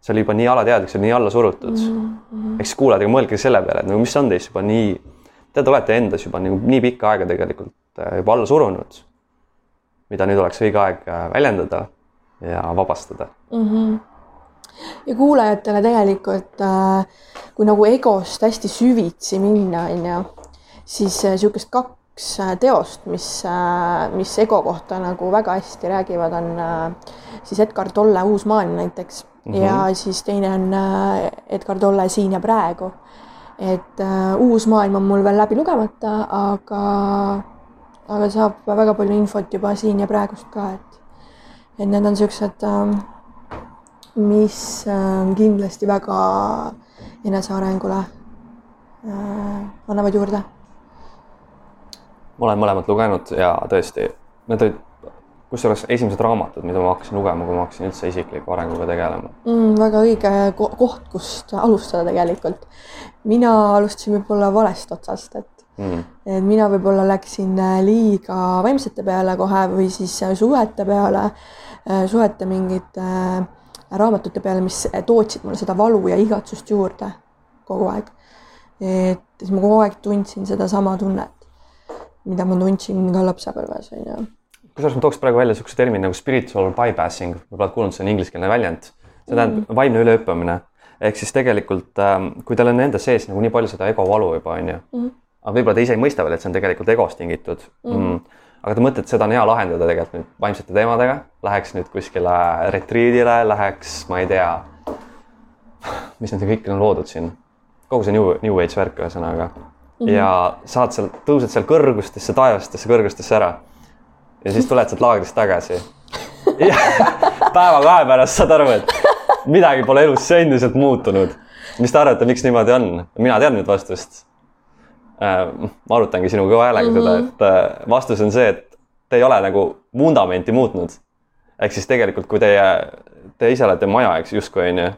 see oli juba nii alateadlik, see oli nii alla surutud mm. -hmm. siis kuulajad, aga mõelge selle peale, et nagu mis on teist juba nii, te olete endas juba nagu nii pikka aega tegelikult äh, juba alla surunud mida nüüd oleks õige aeg äh, väljendada ja vabastada
mm. -hmm. ja kuulajatele tegelikult, äh, kui nagu egost hästi süvitsi minna, on ju, siis niisugust kaks teost, mis, äh, mis ego kohta nagu väga hästi räägivad, on siis Edgar Tolle Uus maailm näiteks mm -hmm. ja siis teine on Edgar Tolle Siin ja praegu. et uh, Uus maailm on mul veel läbi lugemata, aga aga saab väga palju infot juba siin ja praegust ka, et, et need on siuksed, ähm, mis ähm, kindlasti väga enesearengule äh, annavad juurde.
ma olen mõlemat lugenud ja tõesti, need olid kusjuures esimesed raamatud, mida ma hakkasin lugema, kui ma hakkasin üldse isikliku arenguga tegelema
mm,. väga õige koht, kust alustada tegelikult. mina alustasin võib-olla valest otsast, et mm.. et mina võib-olla läksin äh, liiga vaimsete peale kohe või siis äh, suhete peale, äh, suhete mingite raamatute peale, mis tootsid mulle seda valu ja igatsust juurde kogu aeg. et siis ma kogu aeg tundsin sedasama tunnet, mida ma tundsin ka lapsepõlves, on ju.
kusjuures ma tooks praegu välja niisuguse termini nagu spiritual bypassing, võib-olla oled kuulnud, see on ingliskeelne väljend. see tähendab mm. vaimne ülehüppamine ehk siis tegelikult ähm, kui teil on enda sees nagu nii palju seda ego valu juba onju mm, -hmm. aga võib-olla te ise ei mõista veel, et see on tegelikult egost tingitud mm. Mm, aga te mõtlete, seda on hea lahendada tegelikult nüüd vaimsete teemadega, läheks nüüd kuskile retriidile, läheks, ma ei tea, mis need kõik on loodud siin, kogu see new, new age värk ühesõnaga mm. -hmm. ja saad seal, tõused seal kõrgustesse, taevastesse kõrgustesse ära. ja siis tuled sealt laagrist tagasi. päeva-kahe pärast saad aru, et midagi pole elus endiselt muutunud. mis te arvate, miks niimoodi on? mina tean nüüd vastust ma arutangi sinuga kõva häälega mm -hmm. seda, et äh, vastus on see, et te ei ole nagu vundamenti muutnud. ehk siis tegelikult, kui teie, te ise olete maja, eks justkui onju,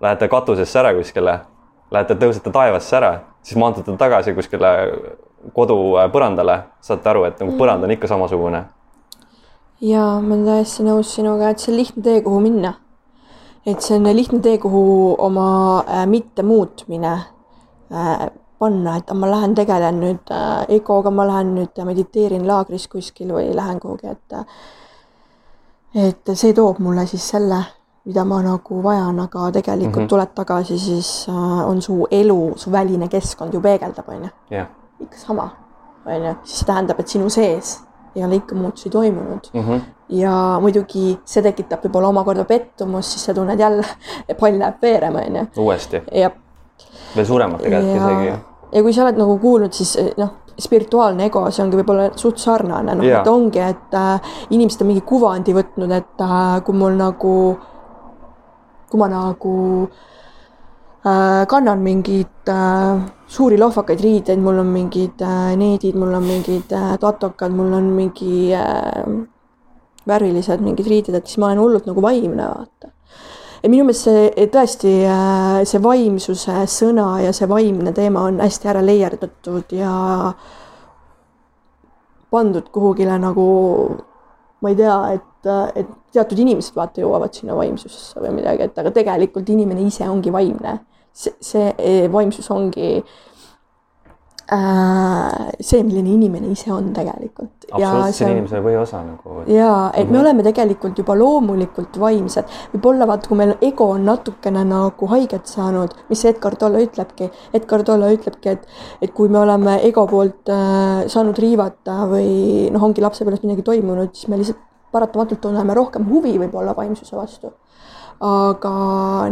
lähete katusesse ära kuskile, lähete, tõusete taevasse ära, siis maandute tagasi kuskile kodu äh, põrandale, saate aru, et nagu põrand on ikka samasugune.
ja ma olen täiesti nõus sinuga, et see on lihtne tee, kuhu minna. et see on lihtne tee, kuhu oma äh, mittemuutmine äh, panna, et ma lähen tegelen nüüd äh, egoga, ma lähen nüüd mediteerin laagris kuskil või lähen kuhugi, et et see toob mulle siis selle, mida ma nagu vajan, aga tegelikult mm -hmm. tuled tagasi, siis äh, on su elu, su väline keskkond ju peegeldab, on ju. ikka sama, on ju, siis see tähendab, et sinu sees ei ole ikka muutusi toimunud mm. -hmm. ja muidugi see tekitab võib-olla omakorda pettumust, siis sa tunned jälle, pall läheb veerema, on ju.
uuesti.
jah.
veel suuremalt tegelikult ja... isegi
ja kui sa oled nagu kuulnud, siis eh, noh, spirituaalne ego, see ongi võib-olla suht sarnane, noh, et ongi, et äh, inimesed on mingi kuvandi võtnud, et äh, kui mul nagu, kui ma nagu äh, kannan mingeid äh, suuri lohvakaid riideid, mul on mingid äh, needid, mul on mingid äh, tatokad, mul on mingi äh, värvilised mingid riided, et siis ma olen hullult nagu vaimne, vaata et minu meelest see tõesti, äh, see vaimsuse sõna ja see vaimne teema on hästi ära leierdatud ja pandud kuhugile nagu ma ei tea, et, et teatud inimesed vaata jõuavad sinna vaimsusesse või midagi, et aga tegelikult inimene ise ongi vaimne. see, see vaimsus ongi äh, Äh, see, milline inimene ise on tegelikult.
absoluutselt, see on inimese põhiosa nagu.
ja, et me mhm. oleme tegelikult juba loomulikult vaimsed, võib-olla vaata, kui meil ego on natukene nagu haiget saanud, mis Edgar Tolle ütlebki, Edgar Tolle ütlebki, et, et kui me oleme ego poolt äh, saanud riivata või noh, ongi lapsepõlves midagi toimunud, siis me lihtsalt paratamatult tunneme rohkem huvi võib-olla vaimsuse vastu. aga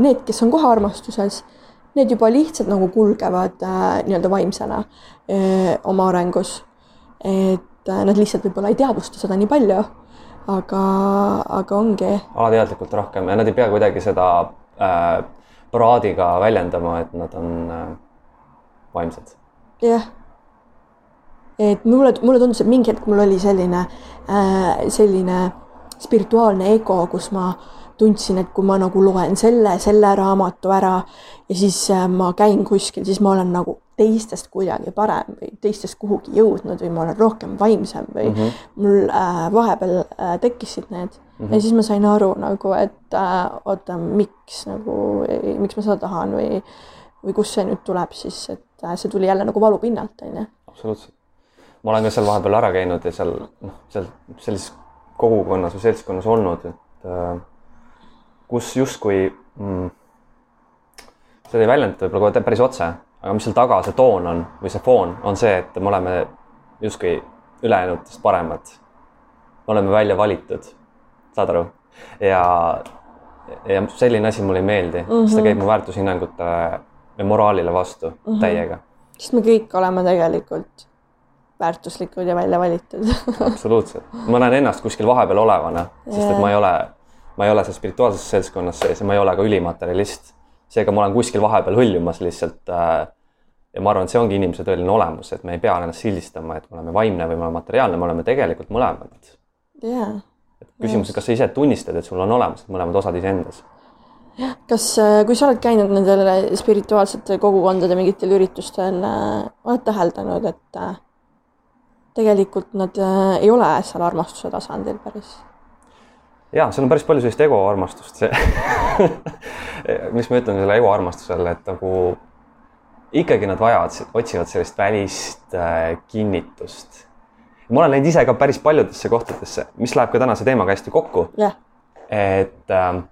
need, kes on kohe armastuses need juba lihtsalt nagu kulgevad äh, nii-öelda vaimsena äh, oma arengus. et äh, nad lihtsalt võib-olla ei teadvusta seda nii palju, aga, aga ongi.
alateadlikult rohkem ja nad ei pea kuidagi seda äh, paraadiga väljendama, et nad on äh, vaimsed.
jah. et mulle, mulle tundus, et mingi hetk mul oli selline äh,, selline spirituaalne ego, kus ma äh, tundsin, et kui ma nagu loen selle, selle raamatu ära ja siis äh, ma käin kuskil, siis ma olen nagu teistest kuidagi parem või teistest kuhugi jõudnud või ma olen rohkem vaimsem või mm -hmm. mul äh, vahepeal äh, tekkisid need mm -hmm. ja siis ma sain aru nagu, et äh, oota, miks nagu, miks ma seda tahan või, või kust see nüüd tuleb siis, et äh, see tuli jälle nagu valupinnalt, on ju.
absoluutselt. ma olen ka seal vahepeal ära käinud ja seal noh, seal sellises kogukonnas või seltskonnas olnud, et äh, kus justkui mm, seda ei väljendata võib-olla kohe päris otse, aga mis seal taga see toon on või see foon on see, et me oleme justkui ülejäänutest paremad. me oleme välja valitud, saad aru? ja, ja selline asi mulle ei meeldi mm, -hmm. sest ta käib mu väärtushinnangutele ja moraalile vastu mm -hmm. täiega.
sest me kõik oleme tegelikult väärtuslikud ja välja valitud
absoluutselt, ma näen ennast kuskil vahepeal olevana, sest et ma ei ole ma ei ole seal spirituaalses seltskonnas sees ja ma ei ole ka ülimaterjalist. seega ma olen kuskil vahepeal hõljumas lihtsalt äh,. ja ma arvan, et see ongi inimese tõeline olemus, et me ei pea ennast sildistama, et me oleme vaimne või me oleme materiaalne, me oleme tegelikult mõlemad
yeah..
küsimus, kas sa ise tunnistad, et sul on olemas mõlemad osad iseendas?
kas, äh, kui sa oled käinud nendel spirituaalsete kogukondade mingitel üritustel, äh, oled täheldanud, et äh, tegelikult nad ei ole seal armastuse tasandil päris?
Ja seal on päris palju sellist egoarmastust, see miks ma ütlen selle egoarmastusele, et nagu ikkagi nad vajavad, otsivad sellist välist äh, kinnitust. ma olen läinud ise ka päris paljudesse kohtadesse, mis läheb ka tänase teemaga hästi kokku
yeah..
et äh,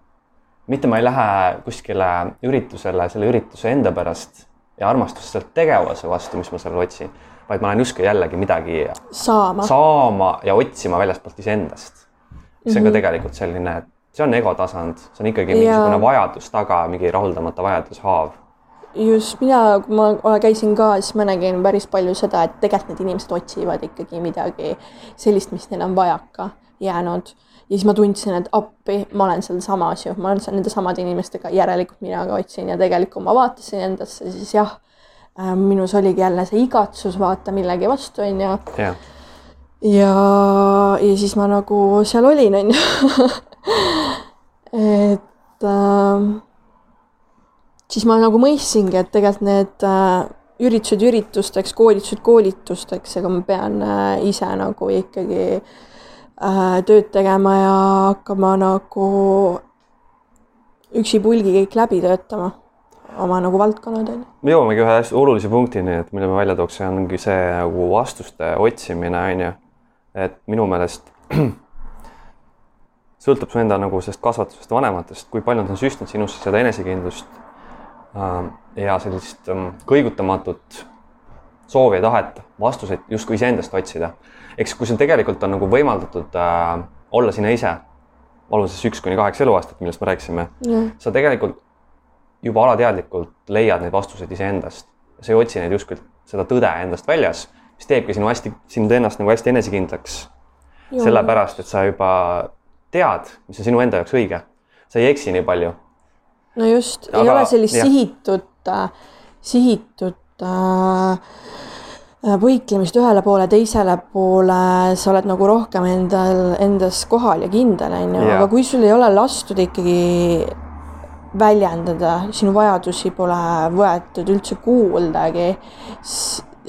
mitte ma ei lähe kuskile üritusele selle ürituse enda pärast ja armastust sealt tegevuse vastu, mis ma seal otsin, vaid ma lähen justkui jällegi midagi
saama,
saama ja otsima väljastpoolt iseendast. See on
Mhm.
ka tegelikult selline, et see on ego tasand, see on ikkagi mingisugune
Jaa.
vajadus taga, mingi rahuldamata vajadus, haav.
just mina, kui ma käisin ka, siis ma nägin päris palju seda, et tegelikult need inimesed otsivad ikkagi midagi sellist, mis neil on vajaka jäänud. ja siis ma tundsin, et appi, ma olen sealsamas ju, ma olen seal nende samade inimestega, järelikult mina ka otsin ja tegelikult kui ma vaatasin endasse, siis jah, minus oligi jälle see igatsus vaata millegi vastu, onju ja, ja siis ma nagu seal olin, onju. et äh, siis ma nagu mõistsingi, et tegelikult need äh, üritused üritusteks, koolitused koolitusteks, ega ma pean äh, ise nagu ikkagi äh, tööd tegema ja hakkama nagu üksipulgi kõik läbi töötama, oma nagu valdkonnad onju.
me jõuamegi ühe hästi olulise punktini, et mille ma välja tooks, ongi see nagu vastuste otsimine, on ju. Et minu meelest sõltub su enda nagu sellest kasvatusest, vanematest, kui palju nad on süstnud sinusse seda enesekindlust äh, ja sellist ähm, kõigutamatut soovi ja tahet vastuseid justkui iseendast otsida. eks kui sul tegelikult on nagu võimaldatud äh, olla sina ise, valuses üks kuni kaheksa eluaastat, millest me rääkisime, sa tegelikult juba alateadlikult leiad neid vastuseid iseendast. sa ei otsi neid justkui seda tõde endast väljas, mis teebki sinu hästi, sind ennast nagu hästi enesekindlaks. sellepärast, et sa juba tead, mis on sinu enda jaoks õige. sa ei eksi nii palju.
no just, ei ole sellist
jah.
sihitut äh, sihitud äh, võitlemist ühele poole, teisele poole, sa oled nagu rohkem endal, endas kohal ja kindel, on ju, aga kui sul ei ole lastud ikkagi väljendada, sinu vajadusi pole võetud üldse kuuldagi,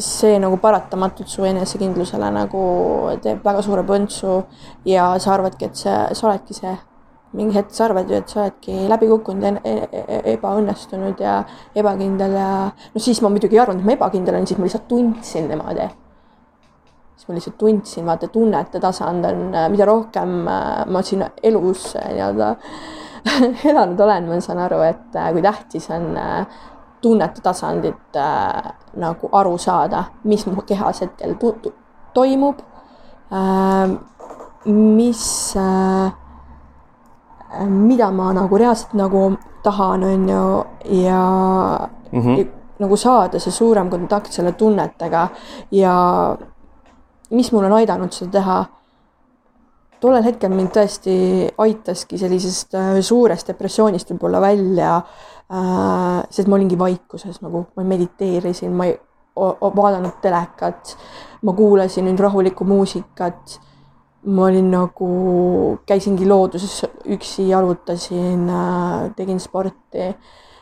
see nagu paratamatult su enesekindlusele nagu teeb väga suure põntsu ja sa arvadki, et see, sa oledki see mingi hetk sa arvad ju, et sa oledki läbi kukkunud, ebaõnnestunud ja ebakindel ja no siis ma muidugi ei arvanud, et ma ebakindel olen, siis ma lihtsalt tundsin niimoodi. siis ma lihtsalt tundsin, vaata tunnete tasand on, mida rohkem äh, ma siin elus äh, nii-öelda elanud olen, ma saan aru, et äh, kui tähtis on äh, tunnete tasandit äh, nagu aru saada, mis mu kehas hetkel toimub äh,. mis äh, mida ma nagu reaalselt nagu tahan, on ju, ja
mm. -hmm.
ja nagu saada see suurem kontakt selle tunnetega ja mis mul on aidanud seda teha. tollel hetkel mind tõesti aitaski sellisest äh, suurest depressioonist võib-olla välja äh,. Sest ma olingi vaikuses nagu, ma mediteerisin, ma ei vaadanud telekat, ma kuulasin nüüd rahulikku muusikat ma olin nagu, käisingi looduses üksi, jalutasin, tegin sporti,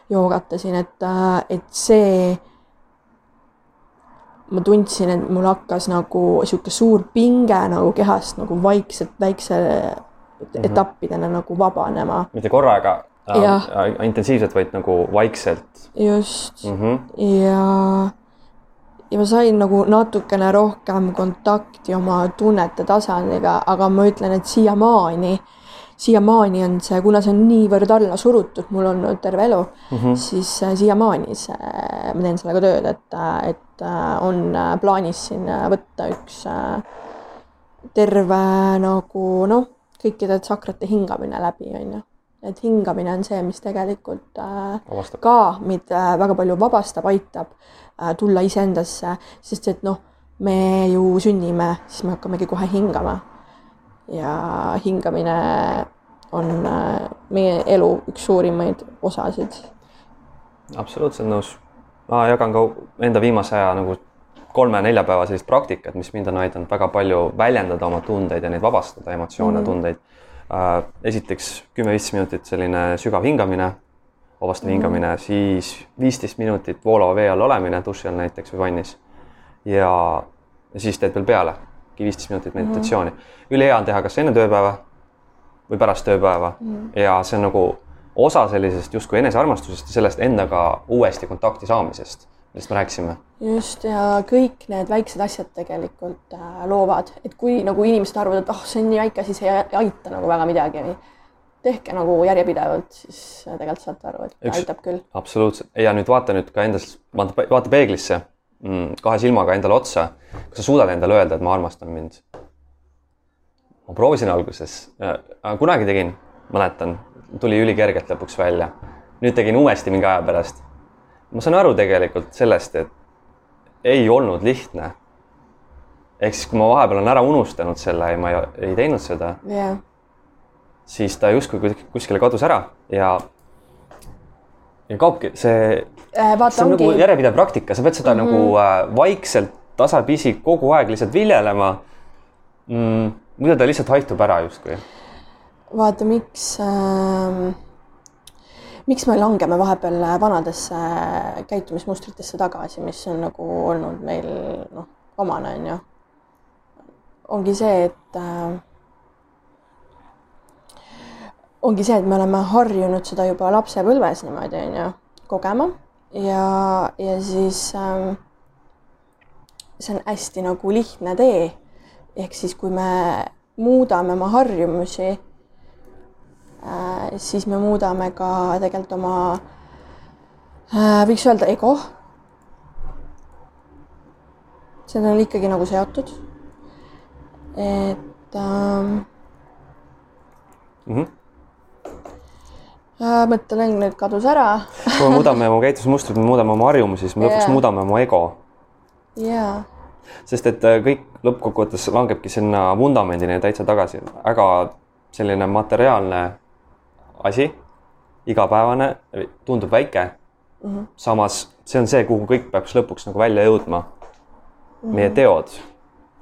joogatasin, et, et see, ma tundsin, et mul hakkas nagu sihuke suur pinge nagu kehast nagu vaikselt väikse
Mhm.
etappidena nagu vabanema.
mitte korraga. Äh, intensiivselt, vaid nagu vaikselt
just
mm. -hmm.
ja, ja ma sain nagu natukene rohkem kontakti oma tunnete tasandiga, aga ma ütlen, et siiamaani, siiamaani on see, kuna see on niivõrd alla surutud mul olnud terve elu
Mm -hmm.
siis äh, siiamaani see, ma teen sellega tööd, et, et äh, on äh, plaanis siin äh, võtta üks äh, terve nagu noh, kõikide tsakrate hingamine läbi, on ju. Et hingamine on see, mis tegelikult äh,
vabastab.
ka meid äh, väga palju vabastab, aitab äh, tulla iseendasse, sest et noh, me ju sünnime, siis me hakkamegi kohe hingama. ja hingamine on meie elu üks suurimaid osasid.
absoluutselt nõus. ma jagan ka enda viimase aja nagu kolme-nelja päeva sellist praktikat, mis mind on aidanud väga palju väljendada oma tundeid ja neid vabastada, emotsioone mm. -hmm. tundeid. Esiteks kümme-viisteist minutit selline sügav hingamine, vabastav mm
Mhm.
hingamine, siis viisteist minutit voolava vee all olemine, duši all näiteks või vannis. ja, siis teed veel peale viisteist minutit meditatsiooni mm. ülihea on teha kas enne tööpäeva või pärast tööpäeva mm.
Mhm.
ja see on nagu osa sellisest justkui enesearmastusest ja sellest endaga uuesti kontakti saamisest, millest me rääkisime.
just ja kõik need väiksed asjad tegelikult äh, loovad, et kui nagu inimesed arvavad, et ah oh,, see on nii väike see ei aita nagu väga midagi. tehke nagu järjepidevalt, siis tegelikult saate aru, et
Üks-
aitab küll.
absoluutselt ja nüüd vaata nüüd ka endast, vaata, vaata peeglisse mm, kahe silmaga endale otsa. kas sa suudad endale öelda, et ma armastan mind? ma proovisin alguses äh,, kunagi tegin, mäletan, tuli ülikergelt lõpuks välja. nüüd tegin uuesti mingi aja pärast. Ma saan aru tegelikult sellest, et ei olnud lihtne. ehk siis, kui ma vahepeal olen ära unustanud selle ja ma ei, ei teinud seda,
jah,
siis ta justkui kus- kuskile kadus ära ja ja kaobki see
Äh,
see on
ongi
nagu järjepidev praktika, sa pead seda mm -hmm. nagu äh, vaikselt, tasapisi kogu aeg lihtsalt viljelema mm,. muidu ta lihtsalt haihtub ära justkui.
vaata, miks äh,, miks me langeme vahepeal vanadesse käitumismustritesse tagasi, mis on nagu olnud meil noh, omane on ju. ongi see, et äh, ongi see, et me oleme harjunud seda juba lapsepõlves niimoodi on ju kogema ja, ja siis äh, see on hästi nagu lihtne tee. ehk siis, kui me muudame oma harjumusi äh, siis me muudame ka tegelikult oma äh,, võiks öelda ego. see on ikkagi nagu seotud. et ähm,
Mm -hmm.
äh, mõttelõng nüüd kadus ära
kui me muudame oma käitumismustrit, me muudame oma harjumusi, siis me lõpuks
Jaa.
muudame oma ego.
ja
sest et äh, kõik lõppkokkuvõttes langebki sinna vundamendini täitsa tagasi, väga selline materiaalne asi, igapäevane, tundub väike mm. -hmm. samas see on see, kuhu kõik peaks lõpuks nagu välja jõudma mm. -hmm. meie teod,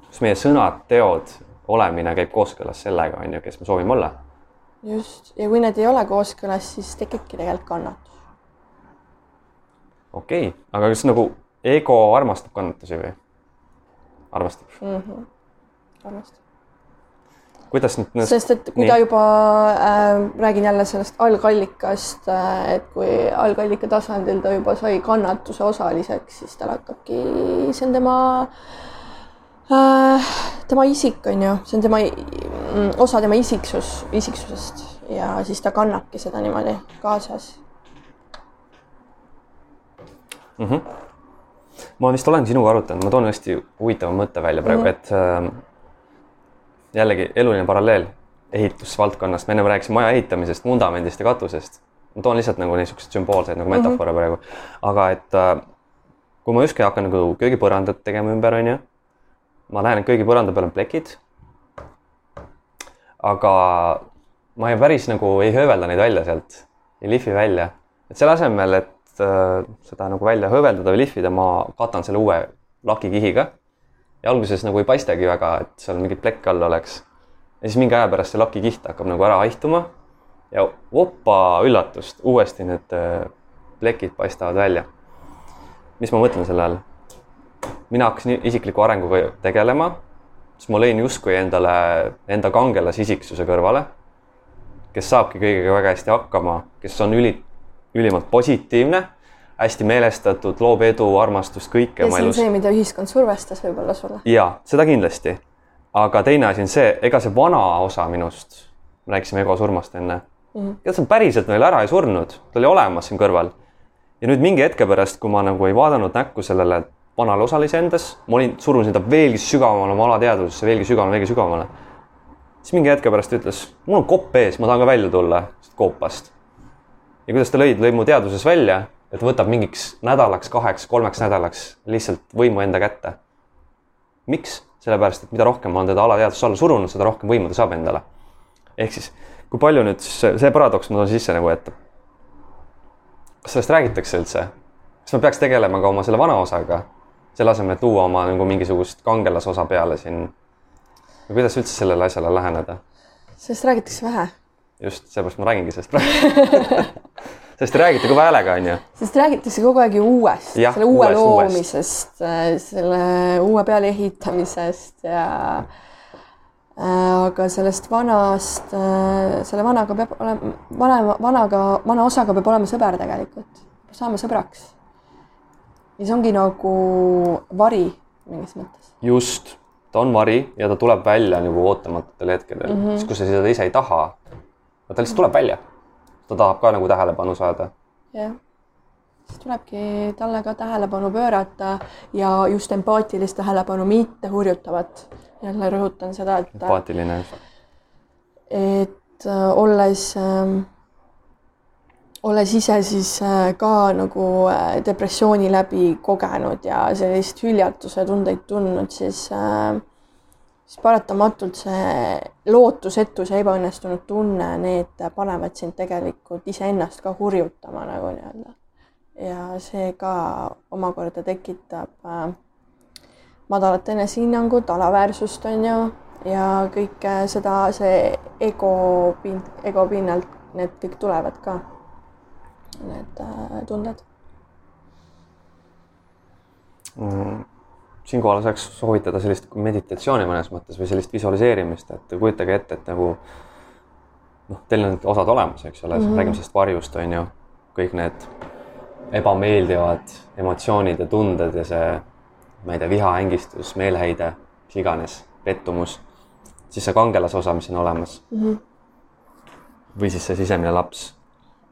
kas meie sõnad, teod, olemine käib kooskõlas sellega, on ju, kes me soovime olla.
just ja kui need ei ole kooskõlas, siis tekibki tegelikult kannatus.
okei okay., aga kas nagu ego armastab kannatusi või? armastab
mm. -hmm. armastab.
Kuidas nüüd need...
sest et kui
Nii.
ta juba äh,, räägin jälle sellest algallikast äh,, et kui algallika tasandil ta juba sai kannatuse osaliseks, siis tal hakkabki, see on tema äh,, tema isik on ju, see on tema mm, osa tema isiksus, isiksusest ja siis ta kannabki seda niimoodi kaasas.
mm. -hmm. ma vist olen sinuga arutanud, ma toon hästi huvitava mõtte välja praegu mm. -hmm. et äh, jällegi eluline paralleel ehitusvaldkonnast, me ennem rääkisime maja ehitamisest, vundamendist ja katusest. ma toon lihtsalt nagu niisuguseid sümboolseid nagu metafoore mm -hmm. praegu, aga et äh, kui ma justkui hakkan nagu köögipõrandat tegema ümber, onju, ma et köögipõranda peal on plekid. aga ma ei päris nagu ei höövelda neid välja sealt, ei lihvi välja, et selle asemel, et äh, seda nagu välja hööveldada või lihvida, ma katan selle uue lakikihiga. Ja alguses nagu ei paistagi väga, et seal mingit plekki all oleks. ja siis mingi aja pärast see lakikiht hakkab nagu ära haihtuma ja opa üllatust, uuesti need äh, plekid paistavad välja. mis ma mõtlen selle all? mina hakkasin isikliku arenguga tegelema, siis ma lõin justkui endale enda kangelasisiksuse kõrvale, kes saabki kõigega väga hästi hakkama, kes on üli, ülimalt positiivne, hästi meelestatud, loob edu, armastust, kõike
ja see on
elus.
see, mida ühiskond survestas võib-olla sulle.
ja seda kindlasti. aga teine asi on see, ega see vana osa minust, me rääkisime ego surmast enne mm, -hmm. ega see päriselt veel ära ei surnud, ta oli olemas siin kõrval. ja nüüd mingi hetke pärast, kui ma nagu ei vaadanud näkku sellele vanale osalise endas, ma olin, surusin ta veelgi sügavamale oma alateadvusesse, veelgi sügavamale, veelgi sügavamale. siis mingi hetke pärast ta ütles, mul on kopp ees, ma tahan ka välja tulla koopast. ja kuidas ta lõi, lõi mu teadvuses välja, et võtab mingiks nädalaks, kaheks, kolmeks nädalaks lihtsalt võimu enda kätte miks? sellepärast, et mida rohkem ma olen teda alateadvusse alla surunud, seda rohkem võimu ta saab endale. ehk siis, kui palju nüüd see, see paradoks ma toon sisse nagu, et kas sellest räägitakse üldse? kas ma peaks tegelema ka oma selle vana osaga, selle asemel, et luua oma nagu mingisugust kangelasosa peale siin? või kuidas üldse sellele asjale läheneda?
sellest räägitakse vähe,
just seepärast ma räägingi sellest praegu sest te räägite kõva häälega, onju.
sest räägitakse kogu aeg ju uuest, selle uue
uuest,
loomisest, selle uue peale ehitamisest ja äh, aga sellest vanast, selle vanaga peab olema, vanema, vanaga, vana osaga peab olema sõber tegelikult, saama sõbraks. ja see ongi nagu vari mingis mõttes.
just, ta on vari ja ta tuleb välja nagu ootamatutel hetkedel mm, -hmm. siis kui sa seda ise ei taha, ta lihtsalt tuleb välja. Ta tahab ka nagu tähelepanu saada.
jah, siis tulebki talle ka tähelepanu pöörata ja just empaatilist tähelepanu, mitte hurjutavat. jälle rõhutan seda, et
empaatiline.
et äh, olles äh, olles ise siis äh, ka nagu äh, depressiooni läbi kogenud ja sellist hüljatuse tundeid tundnud, siis äh, siis paratamatult see lootusetus ja ebaõnnestunud tunne, need panevad sind tegelikult iseennast ka hurjutama nagu nii-öelda. ja see ka omakorda tekitab äh, madalat enesehinnangut, alaväärsust on ju, ja kõike seda, see ego pind, ego pinnalt need kõik tulevad ka, need äh, tunded.
Mm siinkohal saaks soovitada sellist meditatsiooni mõnes mõttes või sellist visualiseerimist, et kujutage ette, et nagu noh, teil on need osad olemas, eks ole mm, -hmm. räägime sellest varjust, on ju, kõik need ebameeldivad emotsioonid ja tunded ja see, ma ei tea, viha, ängistus, meeleheide, mis iganes, pettumus, siis see kangelase osa, mis on olemas mm. -hmm. või siis see sisemine laps.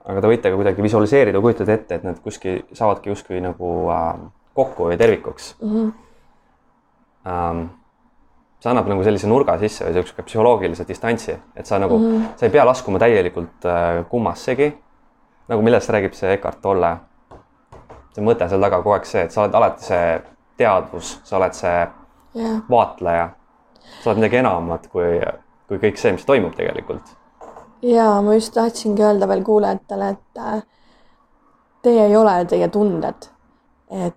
aga te võite ka kuidagi visualiseerida, kujutada ette, et need kuskil saavadki justkui nagu äh, kokku või tervikuks mm. -hmm ähm, see annab nagu sellise nurga sisse või niisuguse psühholoogilise distantsi, et sa nagu mm, -hmm. sa ei pea laskuma täielikult äh, kummassegi. nagu millest räägib see Eckart Tolle. see mõte seal taga kogu aeg see, et sa oled alati see teadvus, sa oled see yeah. vaatleja. sa oled midagi enamat kui, kui kõik see, mis toimub tegelikult.
ja ma just tahtsingi öelda veel kuulajatele, et äh, teie ei ole teie tunded. et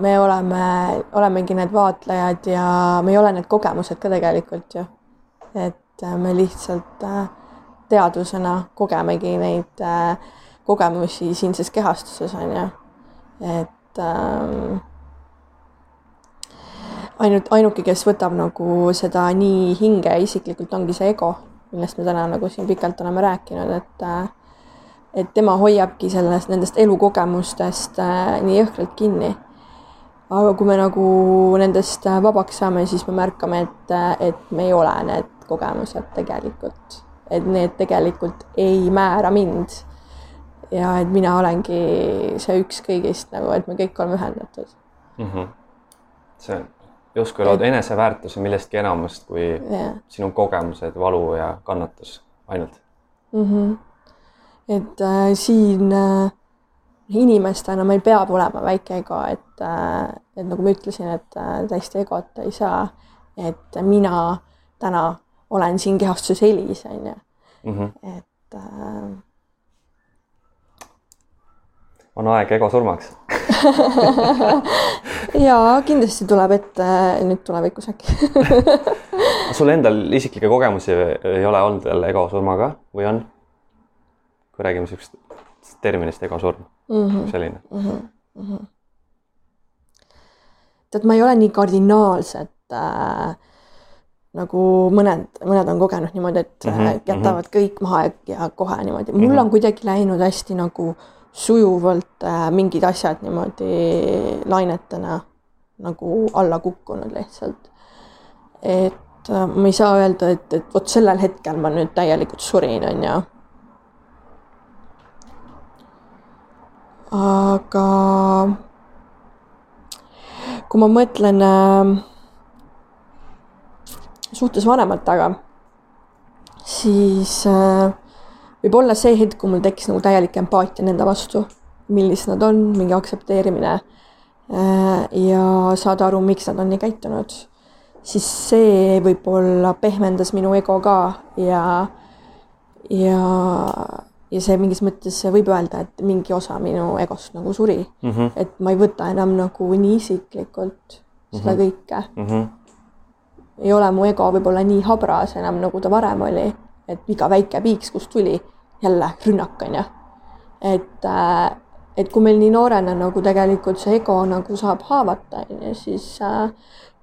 me oleme, olemegi need vaatlejad ja me ei ole need kogemused ka tegelikult ju. et äh, me lihtsalt äh, teadvusena kogemegi neid kogemusi siinses kehastuses on ju. et ähm, ainult, ainuke, kes võtab nagu seda nii hinge isiklikult, ongi see ego, millest me täna nagu siin pikalt oleme rääkinud, et et tema hoiabki sellest, nendest elukogemustest äh, nii jõhkralt kinni. aga kui me nagu nendest äh, vabaks saame, siis me märkame, et, äh, et me ei ole need kogemused tegelikult, et need tegelikult ei määra mind. ja et mina olengi see üks kõigist nagu, et me kõik oleme ühendatud
mm. -hmm. see justkui lood eneseväärtuse millestki enamast kui yeah. sinu kogemused, valu ja kannatus ainult
mm. -hmm et äh, siin äh, inimestena meil peab olema väike ego, et äh,, et nagu ma ütlesin, et äh, täiesti egot ei saa. et mina täna olen siin kehastuses helis, on ju. Mhm. et äh....
on aeg ego surmaks
ja kindlasti tuleb ette nüüd tulevikus äkki
sul endal isiklikke kogemusi ei ole olnud veel ego surmaga või on? Kui räägime siuksest terminist egosurm mm, -hmm. selline mm. -hmm. Mm -hmm.
tead, ma ei ole nii kardinaalselt äh, nagu mõned, mõned on kogenud niimoodi, et mm -hmm. jätavad mm -hmm. kõik maha ja, kohe niimoodi, mul mm -hmm. on kuidagi läinud hästi nagu sujuvalt äh, mingid asjad niimoodi lainetena nagu alla kukkunud lihtsalt. et äh, ma ei saa öelda, et, et vot sellel hetkel ma nüüd täielikult surin, on ju aga kui ma mõtlen äh, suhtes vanematega, siis äh, võib olla see hetk, kui mul tekkis nagu täielik empaatia nende vastu, millised nad on, mingi aktsepteerimine äh, ja saada aru, miks nad on nii käitunud, siis see võib-olla pehmendas minu ego ka ja, ja ja see mingis mõttes võib öelda, et mingi osa minu egost nagu suri mm. -hmm. et ma ei võta enam nagu nii isiklikult seda mm -hmm. kõike mm. -hmm. ei ole mu ego võib-olla nii habras enam, nagu ta varem oli, et iga väike piiks, kust tuli, jälle rünnak on ju. et, äh, et kui meil nii noorena nagu tegelikult see ego nagu saab haavata, on ju, siis, äh,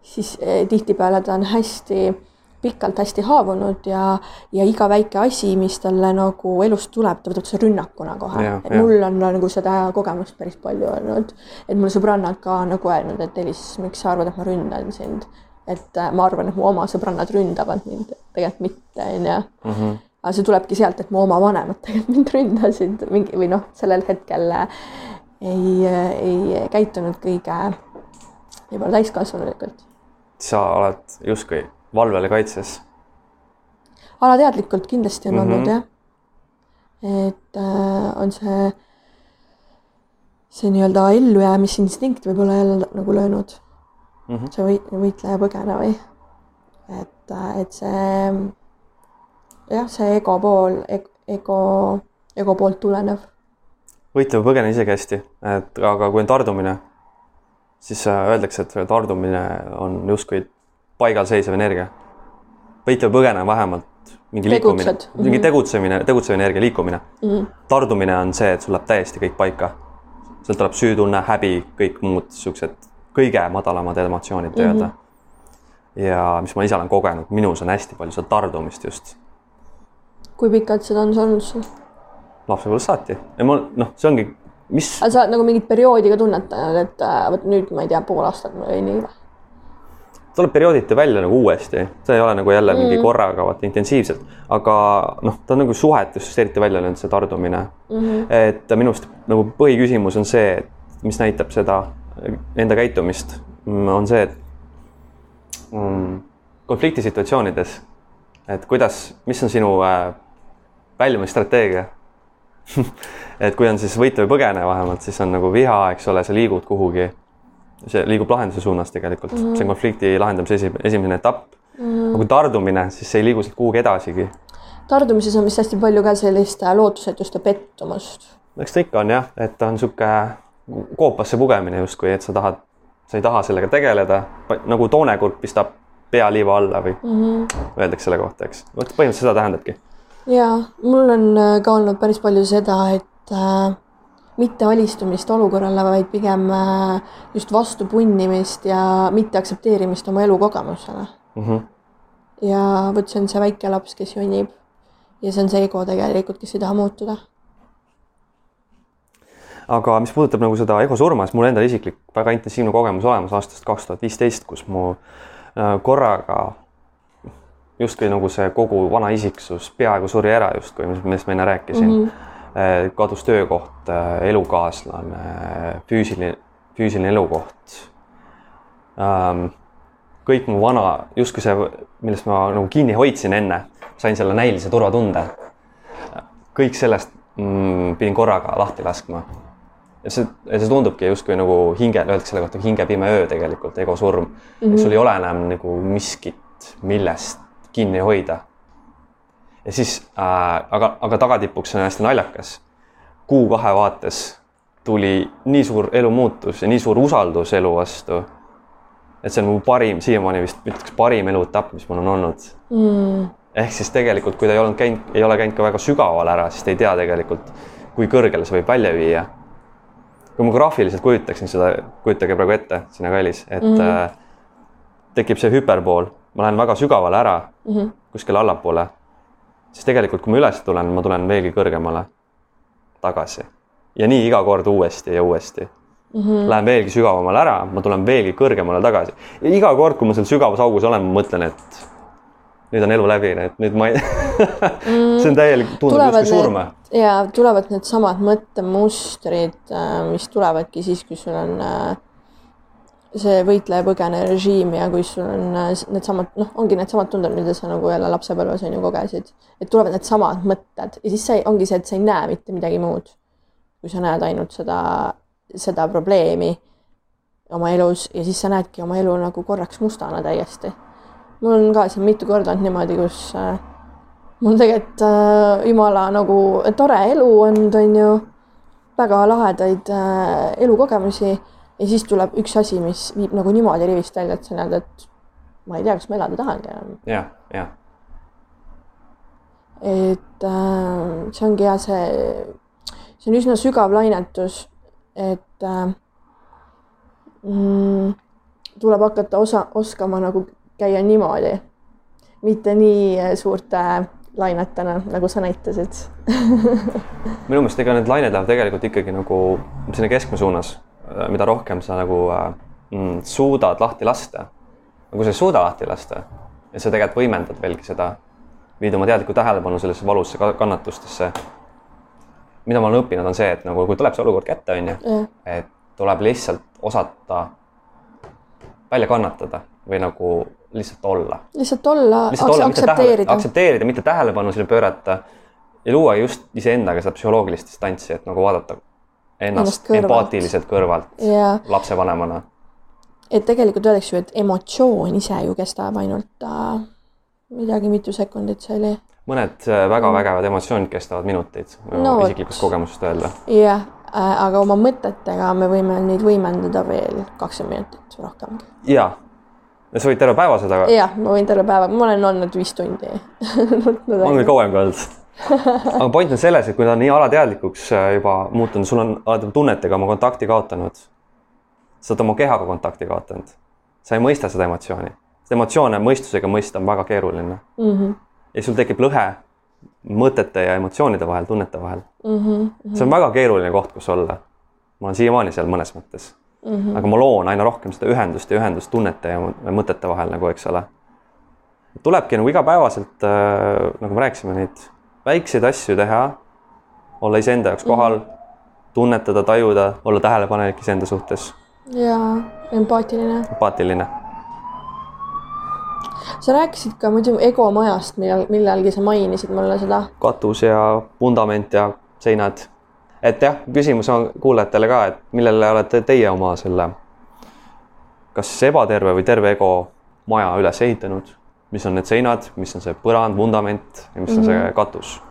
siis äh, tihtipeale ta on hästi pikalt hästi haavunud ja, ja iga väike asi, mis talle nagu elust tuleb, ta võtab seda rünnakuna kohe. et ja. mul on nagu seda kogemust päris palju olnud, et mul sõbrannad ka nagu öelnud, et Elis, miks sa arvad, et ma ründan sind? et äh, ma arvan, et mu oma sõbrannad ründavad mind, tegelikult mitte, onju. Mhm. aga see tulebki sealt, et mu oma vanemad tegelikult mind ründasid mingi või noh, sellel hetkel äh, ei, ei käitunud kõige võib-olla täiskasvanulikult.
sa oled justkui valvel ja kaitses.
alateadlikult kindlasti on mm -hmm. olnud
Mhm.
jah. et äh, on see, see nii-öelda ellujäämisinstinkt võib-olla jälle nagu löönud
Mm -hmm.
see võit, võitleja põgene või? et, et see jah, see ego pool, ego, ego poolt tulenev.
võitlev põgene isegi hästi, et aga kui on tardumine, siis äh, öeldakse, et tardumine on justkui paigalseisev energia. võitlev põgene on vähemalt mingi liikumine, mingi
Mhm.
tegutsemine, tegutsev energia, liikumine.
Mm -hmm.
tardumine on see, et sul läheb täiesti kõik paika. sealt tuleb süütunne, häbi, kõik muud siuksed kõige madalamad emotsioonid tööle mm. -hmm. ja mis ma ise olen kogenud, minus on hästi palju seda tardumist just
kui pikalt seda on olnud sul?
lapsepõlvest saati ja mul noh, see ongi, mis
sa nagu mingit perioodi ka tunnetanud, et äh, vot nüüd ma ei tea, pool aastat oli nii või?
Tuleb periooditi välja nagu uuesti, see ei ole nagu jälle mm. mingi korraga vaata intensiivselt, aga noh, ta on nagu suhetes eriti välja löönud, see tardumine mm. -hmm. et minu arust nagu põhiküsimus on see, et mis näitab seda enda käitumist, on see, et mm, konfliktisituatsioonides, et kuidas, mis on sinu äh, väljumisstrateegia et kui on siis võita või põgene vähemalt, siis on nagu viha, eks ole, sa liigud kuhugi. See liigub lahenduse suunas tegelikult mm, -hmm. see on konflikti lahendamise esi, esimene etapp mm. -hmm. aga kui tardumine, siis see ei liigu sealt kuhugi edasigi.
tardumises on vist hästi palju ka sellist äh, lootusetust ja pettumust.
eks ta ikka on jah, et ta on niisugune koopasse pugemine justkui, et sa tahad, sa ei taha sellega tegeleda, nagu toonekurk pistab pea liiva alla või mm -hmm. öeldakse selle kohta, eks. vot põhimõtteliselt seda tähendabki
ja mul on äh, ka olnud päris palju seda, et äh, mitte alistumist olukorrale, vaid pigem äh, just vastu punnimist ja mitte aktsepteerimist oma elukogemusele
mm. -hmm.
ja vot see on see väike laps, kes jonnib ja see on see ego tegelikult, kes ei taha muutuda.
aga mis puudutab nagu seda ego surma, siis mul endal isiklik väga intensiivne kogemus olemas aastast kaks tuhat viisteist, kus mu äh, korraga justkui nagu see kogu vana isiksus peaaegu suri ära justkui, millest ma enne rääkisin mm. -hmm. Kadus töökoht, elukaaslane, füüsiline, füüsiline elukoht. kõik mu vana, justkui see, millest ma nagu kinni hoidsin enne, sain selle näilise turvatunde. kõik sellest mm, pidin korraga lahti laskma. ja see, see tundubki justkui nagu hinge, öeldakse selle kohta hinge pime öö tegelikult, ego surm mm. -hmm. sul ei ole enam nagu miskit, millest kinni hoida. Ja siis äh,, aga, aga tagatipuks on hästi naljakas. kuu-kahe vaates tuli nii suur elumuutus ja nii suur usaldus elu vastu. et see on mu parim, siiamaani vist ütleks parim eluetapp, mis mul on olnud mm.. ehk siis tegelikult, kui ta ei olnud käinud, ei ole käinud ka väga sügaval ära, siis ta ei tea tegelikult, kui kõrgele see võib välja viia. kui ma graafiliselt kujutaksin seda, kujutage praegu ette, sina kallis, et mm. äh, tekib see hüperbool ma lähen väga sügavale ära mm -hmm. kuskile allapoole, siis tegelikult, kui ma üles tulen, ma tulen veelgi kõrgemale tagasi ja nii iga kord uuesti ja uuesti mm. -hmm. Lähen veelgi sügavamale ära, ma tulen veelgi kõrgemale tagasi ja iga kord, kui ma seal sügavas augus olen, ma mõtlen, et nüüd on elu läbi, et nüüd ma ei see on täielik, tundub justkui surm.
ja tulevad needsamad mõttemustrid, mis tulevadki siis, kui sul on äh, see võitleja-põgene režiim ja kui sul on needsamad, noh, ongi needsamad tunded, mida sa nagu jälle lapsepõlves on ju kogesid, et tulevad needsamad mõtted ja siis see ongi see, et sa ei näe mitte midagi muud. kui sa näed ainult seda, seda probleemi oma elus ja siis sa näedki oma elu nagu korraks mustana täiesti. mul on ka siin mitu korda olnud niimoodi, kus äh, mul tegelikult äh, jumala nagu tore elu olnud, on ju, väga lahedaid äh, elukogemusi ja siis tuleb üks asi, mis viib nagu niimoodi rivist välja, et sa näed, et ma ei tea, kas ma elada tahangi enam.
jah, jah.
et äh, see ongi hea, see, see on üsna sügav lainetus, et äh, mm, tuleb hakata osa, oskama nagu käia niimoodi, mitte nii suurte lainetena, nagu sa näitasid
minu meelest ega need lained lähevad tegelikult ikkagi nagu sinna keskme suunas mida rohkem sa nagu mm, suudad lahti lasta, kui sa ei suuda lahti lasta ja sa tegelikult võimendad veelgi seda, viid oma teadlikku tähelepanu sellesse valusse ka- kannatustesse. mida ma olen õppinud, on see, et nagu kui tuleb see olukord kätte, on ju,
jah,
et tuleb lihtsalt osata välja kannatada või nagu lihtsalt olla.
lihtsalt olla, aktsepteerida.
aktsepteerida, mitte tähelepanu sellele pöörata ja luua just iseendaga seda psühholoogilist distantsi, et nagu vaadata
Ennast
ennast
kõrvalt.
empaatiliselt kõrvalt
ja
lapsevanemana.
et tegelikult öeldakse ju, et emotsioon ise ju kestab ainult äh, midagi mitu sekundit, see oli.
mõned äh, väga vägevad emotsioonid kestavad minuteid,
No
isiklikust kogemusest öelda.
jah äh,, aga oma mõtetega me võime neid võimendada veel kakskümmend minutit rohkemgi.
ja, ja sa võid terve päeva seda,
jah, ma võin terve päeva, ma olen olnud viis tundi
on küll kauem ka olnud. aga point on selles, et kui ta on nii alateadlikuks äh, juba muutunud, sul on alati tunnetega oma kontakti kaotanud. sa oled oma kehaga kontakti kaotanud. sa ei mõista seda emotsiooni. seda emotsioone mõistusega mõista on väga keeruline
mm. -hmm.
ja sul tekib lõhe mõtete ja emotsioonide vahel, tunnete vahel.
Mm -hmm.
see on väga keeruline koht, kus olla. ma olen siiamaani seal mõnes mõttes mm. -hmm. aga ma loon aina rohkem seda ühendust ja ühendust tunnete ja mõ- mõtete vahel nagu, eks ole. tulebki nagu igapäevaselt äh,, nagu me rääkisime, neid väikseid asju teha, olla iseenda jaoks kohal mm, -hmm. tunnetada, tajuda, olla tähelepanelik iseenda suhtes,
ja empaatiline.
empaatiline.
sa rääkisid ka muidu ego majast, millal, millalgi sa mainisid mulle seda.
katus ja vundament ja seinad. et jah, küsimus on kuulajatele ka, et millele olete teie oma selle, kas ebaterve või terve ego maja üles ehitanud, mis on need seinad, mis on see põrand, vundament ja mis on mm -hmm. see katus.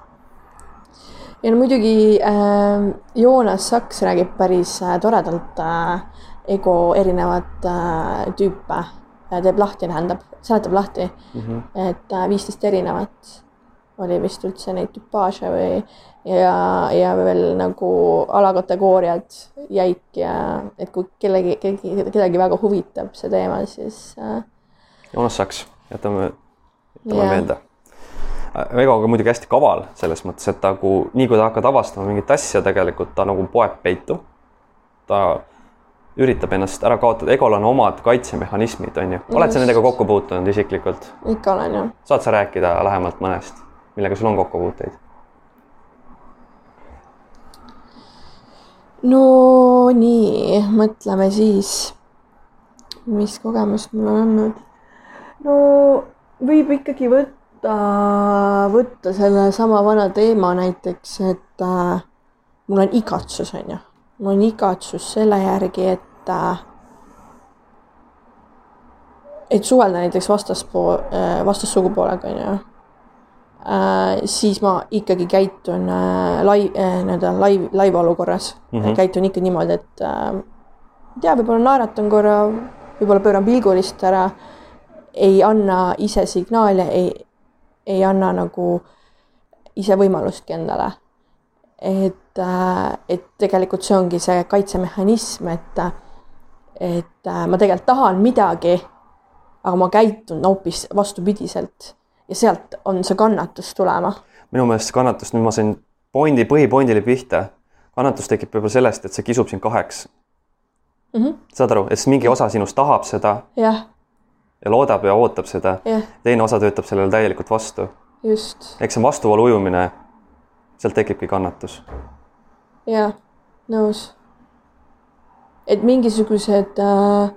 ja no muidugi äh, Joonas Saks räägib päris äh, toredalt äh, ego erinevat äh, tüüpe äh, teeb lahti, tähendab, seletab lahti mm, -hmm. et äh, viisteist erinevat oli vist üldse neid tüpaaže või ja, ja veel nagu alakategooriad jäik ja et kui kellegi, kellegi, kedagi väga huvitab see teema, siis äh,
Joonas Saks, jätame, jätame
Jah.
meelde. Ego on muidugi hästi kaval selles mõttes, et nagu nii kui ta hakkad avastama mingit asja, tegelikult ta nagu poeb peitu. ta üritab ennast ära kaotada, egol on omad kaitsemehhanismid, on ju. oled sa nendega kokku puutunud isiklikult?
ikka olen ju.
saad sa rääkida lähemalt mõnest, millega sul on kokkupuuteid?
no nii, mõtleme siis, mis kogemust mul on olnud. No võib ikkagi võtta, võtta sellesama vana teema näiteks, et äh, mul on igatsus, on ju. mul on igatsus selle järgi, et äh, et suhelda näiteks vastaspool, vastassugupoolega, on ju äh, siis ma ikkagi käitun äh, lai- äh,, nii-öelda live, live olukorras mm. -hmm. käitun ikka niimoodi, et äh, ei tea, võib-olla naeratan korra, võib-olla pööran pilgulist ära, ei anna ise signaale, ei, ei anna nagu ise võimalustki endale. et äh,, et tegelikult see ongi see kaitsemehhanism, et, et äh, ma tegelikult tahan midagi, aga ma käitun hoopis vastupidiselt ja sealt on see kannatus tulema
minu meelest see kannatus, nüüd ma sain pointi, põhipointile pihta. kannatus tekib võib-olla sellest, et see kisub sind kaheks.
mm. -hmm.
saad aru, et mingi osa sinust tahab seda
jah,
ja loodab ja ootab seda,
jah,
teine osa töötab sellele täielikult vastu.
just
eks see vastuvoolu ujumine, sealt tekibki kannatus.
ja nõus. et mingisugused äh,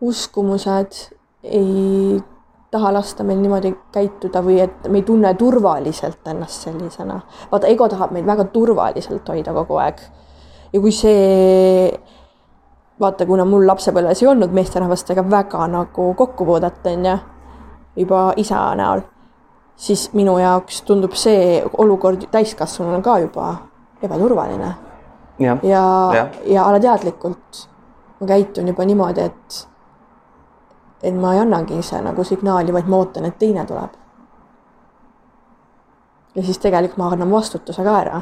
uskumused ei taha lasta meil niimoodi käituda või et me ei tunne turvaliselt ennast sellisena. vaata, ego tahab meid väga turvaliselt hoida kogu aeg. ja kui see, vaata, kuna mul lapsepõlves ei olnud meesterahvastega väga nagu kokkupuudet, on ju, juba isa näol, siis minu jaoks tundub see olukord täiskasvanuna ka juba ebaturvaline ja
Jah.
ja, ja alateadlikult ma käitun juba niimoodi, et et ma ei annagi ise nagu signaali, vaid ma ootan, et teine tuleb. ja siis tegelikult ma annan vastutuse ka ära.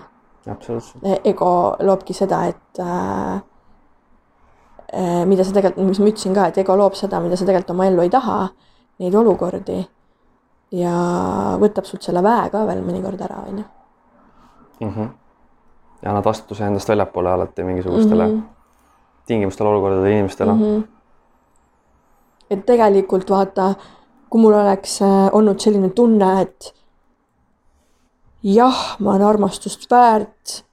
ego loobki seda, et äh, mida sa tegelikult, mis ma ütlesin ka, et ego loob seda, mida sa tegelikult oma ellu ei taha, neid olukordi ja võtab sult selle väe ka veel mõnikord ära, onju.
Mhm. ja annad vastutuse endast väljapoole alati mingisugustele mm. -hmm. tingimustele, olukordadele, inimestele mm. -hmm.
-hmm. et tegelikult vaata, kui mul oleks äh, olnud selline tunne, et jah, ma olen armastust väärt.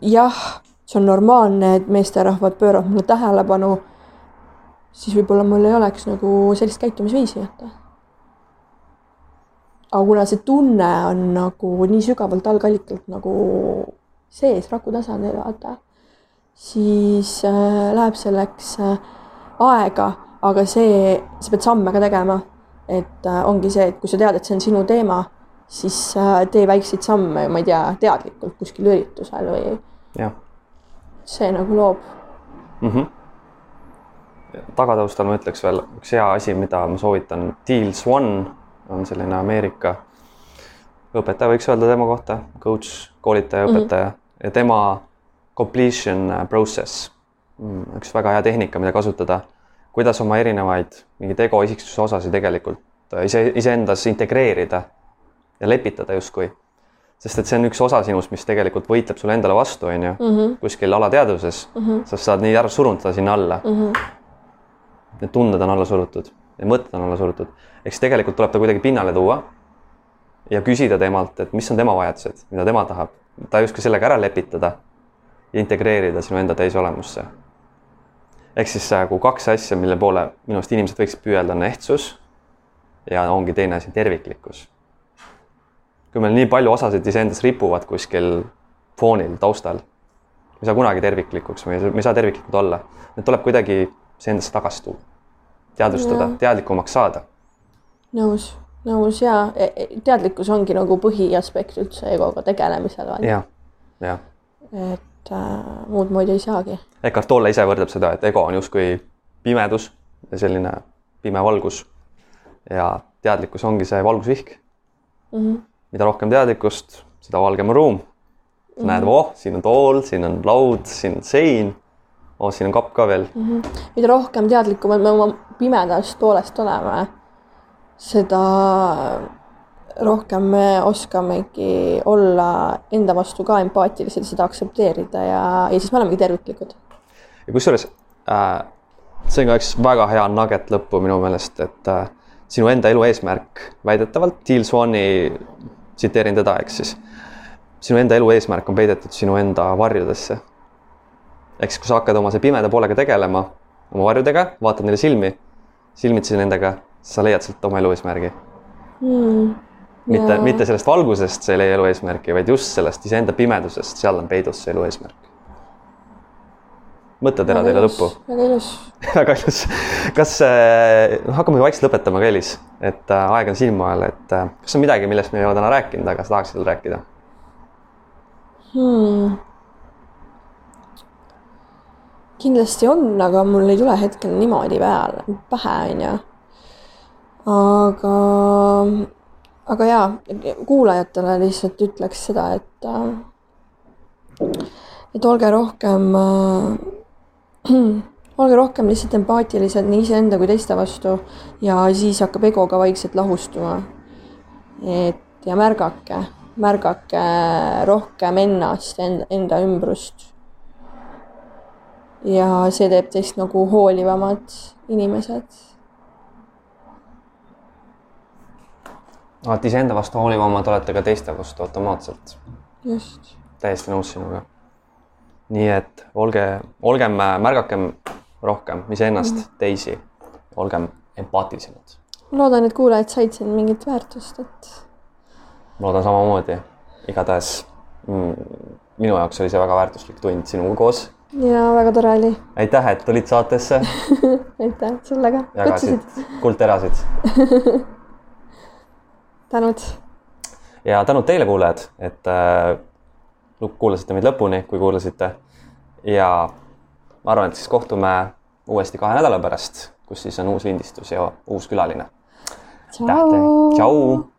jah, see on normaalne, et meesterahvad pööravad mulle tähelepanu. siis võib-olla mul ei oleks nagu sellist käitumisviisi, vaata. aga kuna see tunne on nagu nii sügavalt algallikalt nagu sees raku tasandil, vaata, siis äh, läheb selleks äh, aega, aga see, sa pead samme ka tegema. et äh, ongi see, et kui sa tead, et see on sinu teema, siis tee väikseid samme, ma ei tea, teadlikult kuskil üritusel või
jah
see nagu loob.
mm. -hmm. tagataustal ma ütleks veel üks hea asi, mida ma soovitan, Deals One on selline Ameerika õpetaja, võiks öelda tema kohta, coach, koolitaja, õpetaja mm -hmm. ja tema completion process, üks väga hea tehnika, mida kasutada, kuidas oma erinevaid mingeid ego isiksuse osasid tegelikult ise, iseendas integreerida ja lepitada justkui sest et see on üks osa sinust, mis tegelikult võitleb sulle endale vastu, on ju, kuskil alateadvuses mm, -hmm. sa saad nii ära surunud ta sinna alla mm. -hmm. Need tunded on alla surutud ja mõtted on alla surutud, eks tegelikult tuleb ta kuidagi pinnale tuua ja küsida temalt, et mis on tema vajadused, mida tema tahab, ta justkui sellega ära lepitada ja integreerida sinu enda täisolemusse. ehk siis nagu kaks asja, mille poole minu arust inimesed võiksid püüelda, on ehtsus ja ongi teine asi, terviklikkus kui meil nii palju osasid iseendas ripuvad kuskil foonil, taustal, ei saa kunagi terviklikuks, me ei saa, terviklikud olla. Need tuleb kuidagi iseendasse tagasi tuua, teadvustada, teadlikumaks saada.
nõus, nõus ja e- e- teadlikkus ongi nagu põhiaspekt üldse egoga tegelemisel.
jah, jah.
et äh, muud moodi ei saagi.
Eckart Tolle ise võrdleb seda, et ego on justkui pimedus ja selline pime valgus. ja teadlikkus ongi see valgusvihk
mm. -hmm.
Mida rohkem teadlikkust, seda valgem on ruum. sa näed, oh, siin on tool, siin on laud, siin on sein. oh, siin on kapp ka veel mm.
-hmm. mida rohkem teadlikumad me oma pimedast poolest oleme, seda rohkem me oskamegi olla enda vastu ka empaatilised, seda aktsepteerida ja, ja siis me olemegi terviklikud.
ja kusjuures äh, see on ka üks väga hea nugget lõppu minu meelest, et äh, sinu enda elu eesmärk väidetavalt, Teal Swani, tsiteerin teda, ehk siis sinu enda elu eesmärk on peidetud sinu enda varjudesse. ehk siis, kui sa hakkad oma see pimeda poolega tegelema, oma varjudega, vaatad neile silmi, silmitsi nendega, sa leiad sealt oma elu eesmärgi
Hmm.
mitte, mitte sellest valgusest sa ei leia elu eesmärki, vaid just sellest iseenda pimedusest, seal on peidus see elu eesmärk. Mõttetera teile lõppu.
väga ilus.
väga ilus. kas äh,, hakkame vaikselt lõpetama ka, Elis, et äh, aeg on silma ajal, et äh, kas on midagi, millest me ei ole täna rääkinud, aga sa tahaksid rääkida?
hmm.. kindlasti on, aga mul ei tule hetkel niimoodi peale, pähe onju. aga, aga jaa, kuulajatele lihtsalt ütleks seda, et, et olge rohkem äh, olge rohkem lihtsalt empaatilised nii iseenda kui teiste vastu ja siis hakkab ego ka vaikselt lahustuma. et ja märgake, märgake rohkem ennast, enda, enda ümbrust. ja see teeb teist nagu hoolivamad inimesed.
alati iseenda vastu hoolivamad olete ka teiste vastu automaatselt.
just,
täiesti nõus sinuga. Nii et olge, olgem, märgakem rohkem iseennast mm, -hmm. teisi, olgem empaatilisemad.
loodan, et kuulajad said siin mingit väärtust, et
ma loodan samamoodi. igatahes mm, minu jaoks oli see väga väärtuslik tund sinuga koos.
ja väga tore oli.
aitäh, et tulid saatesse,
aitäh sulle ka,
jagasid kuldterasid
tänud.
ja tänud teile, kuulajad, et äh, kuulasite meid lõpuni, kui kuulasite. ja ma arvan, et siis kohtume uuesti kahe nädala pärast, kus siis on uus lindistus ja uus külaline. tšau.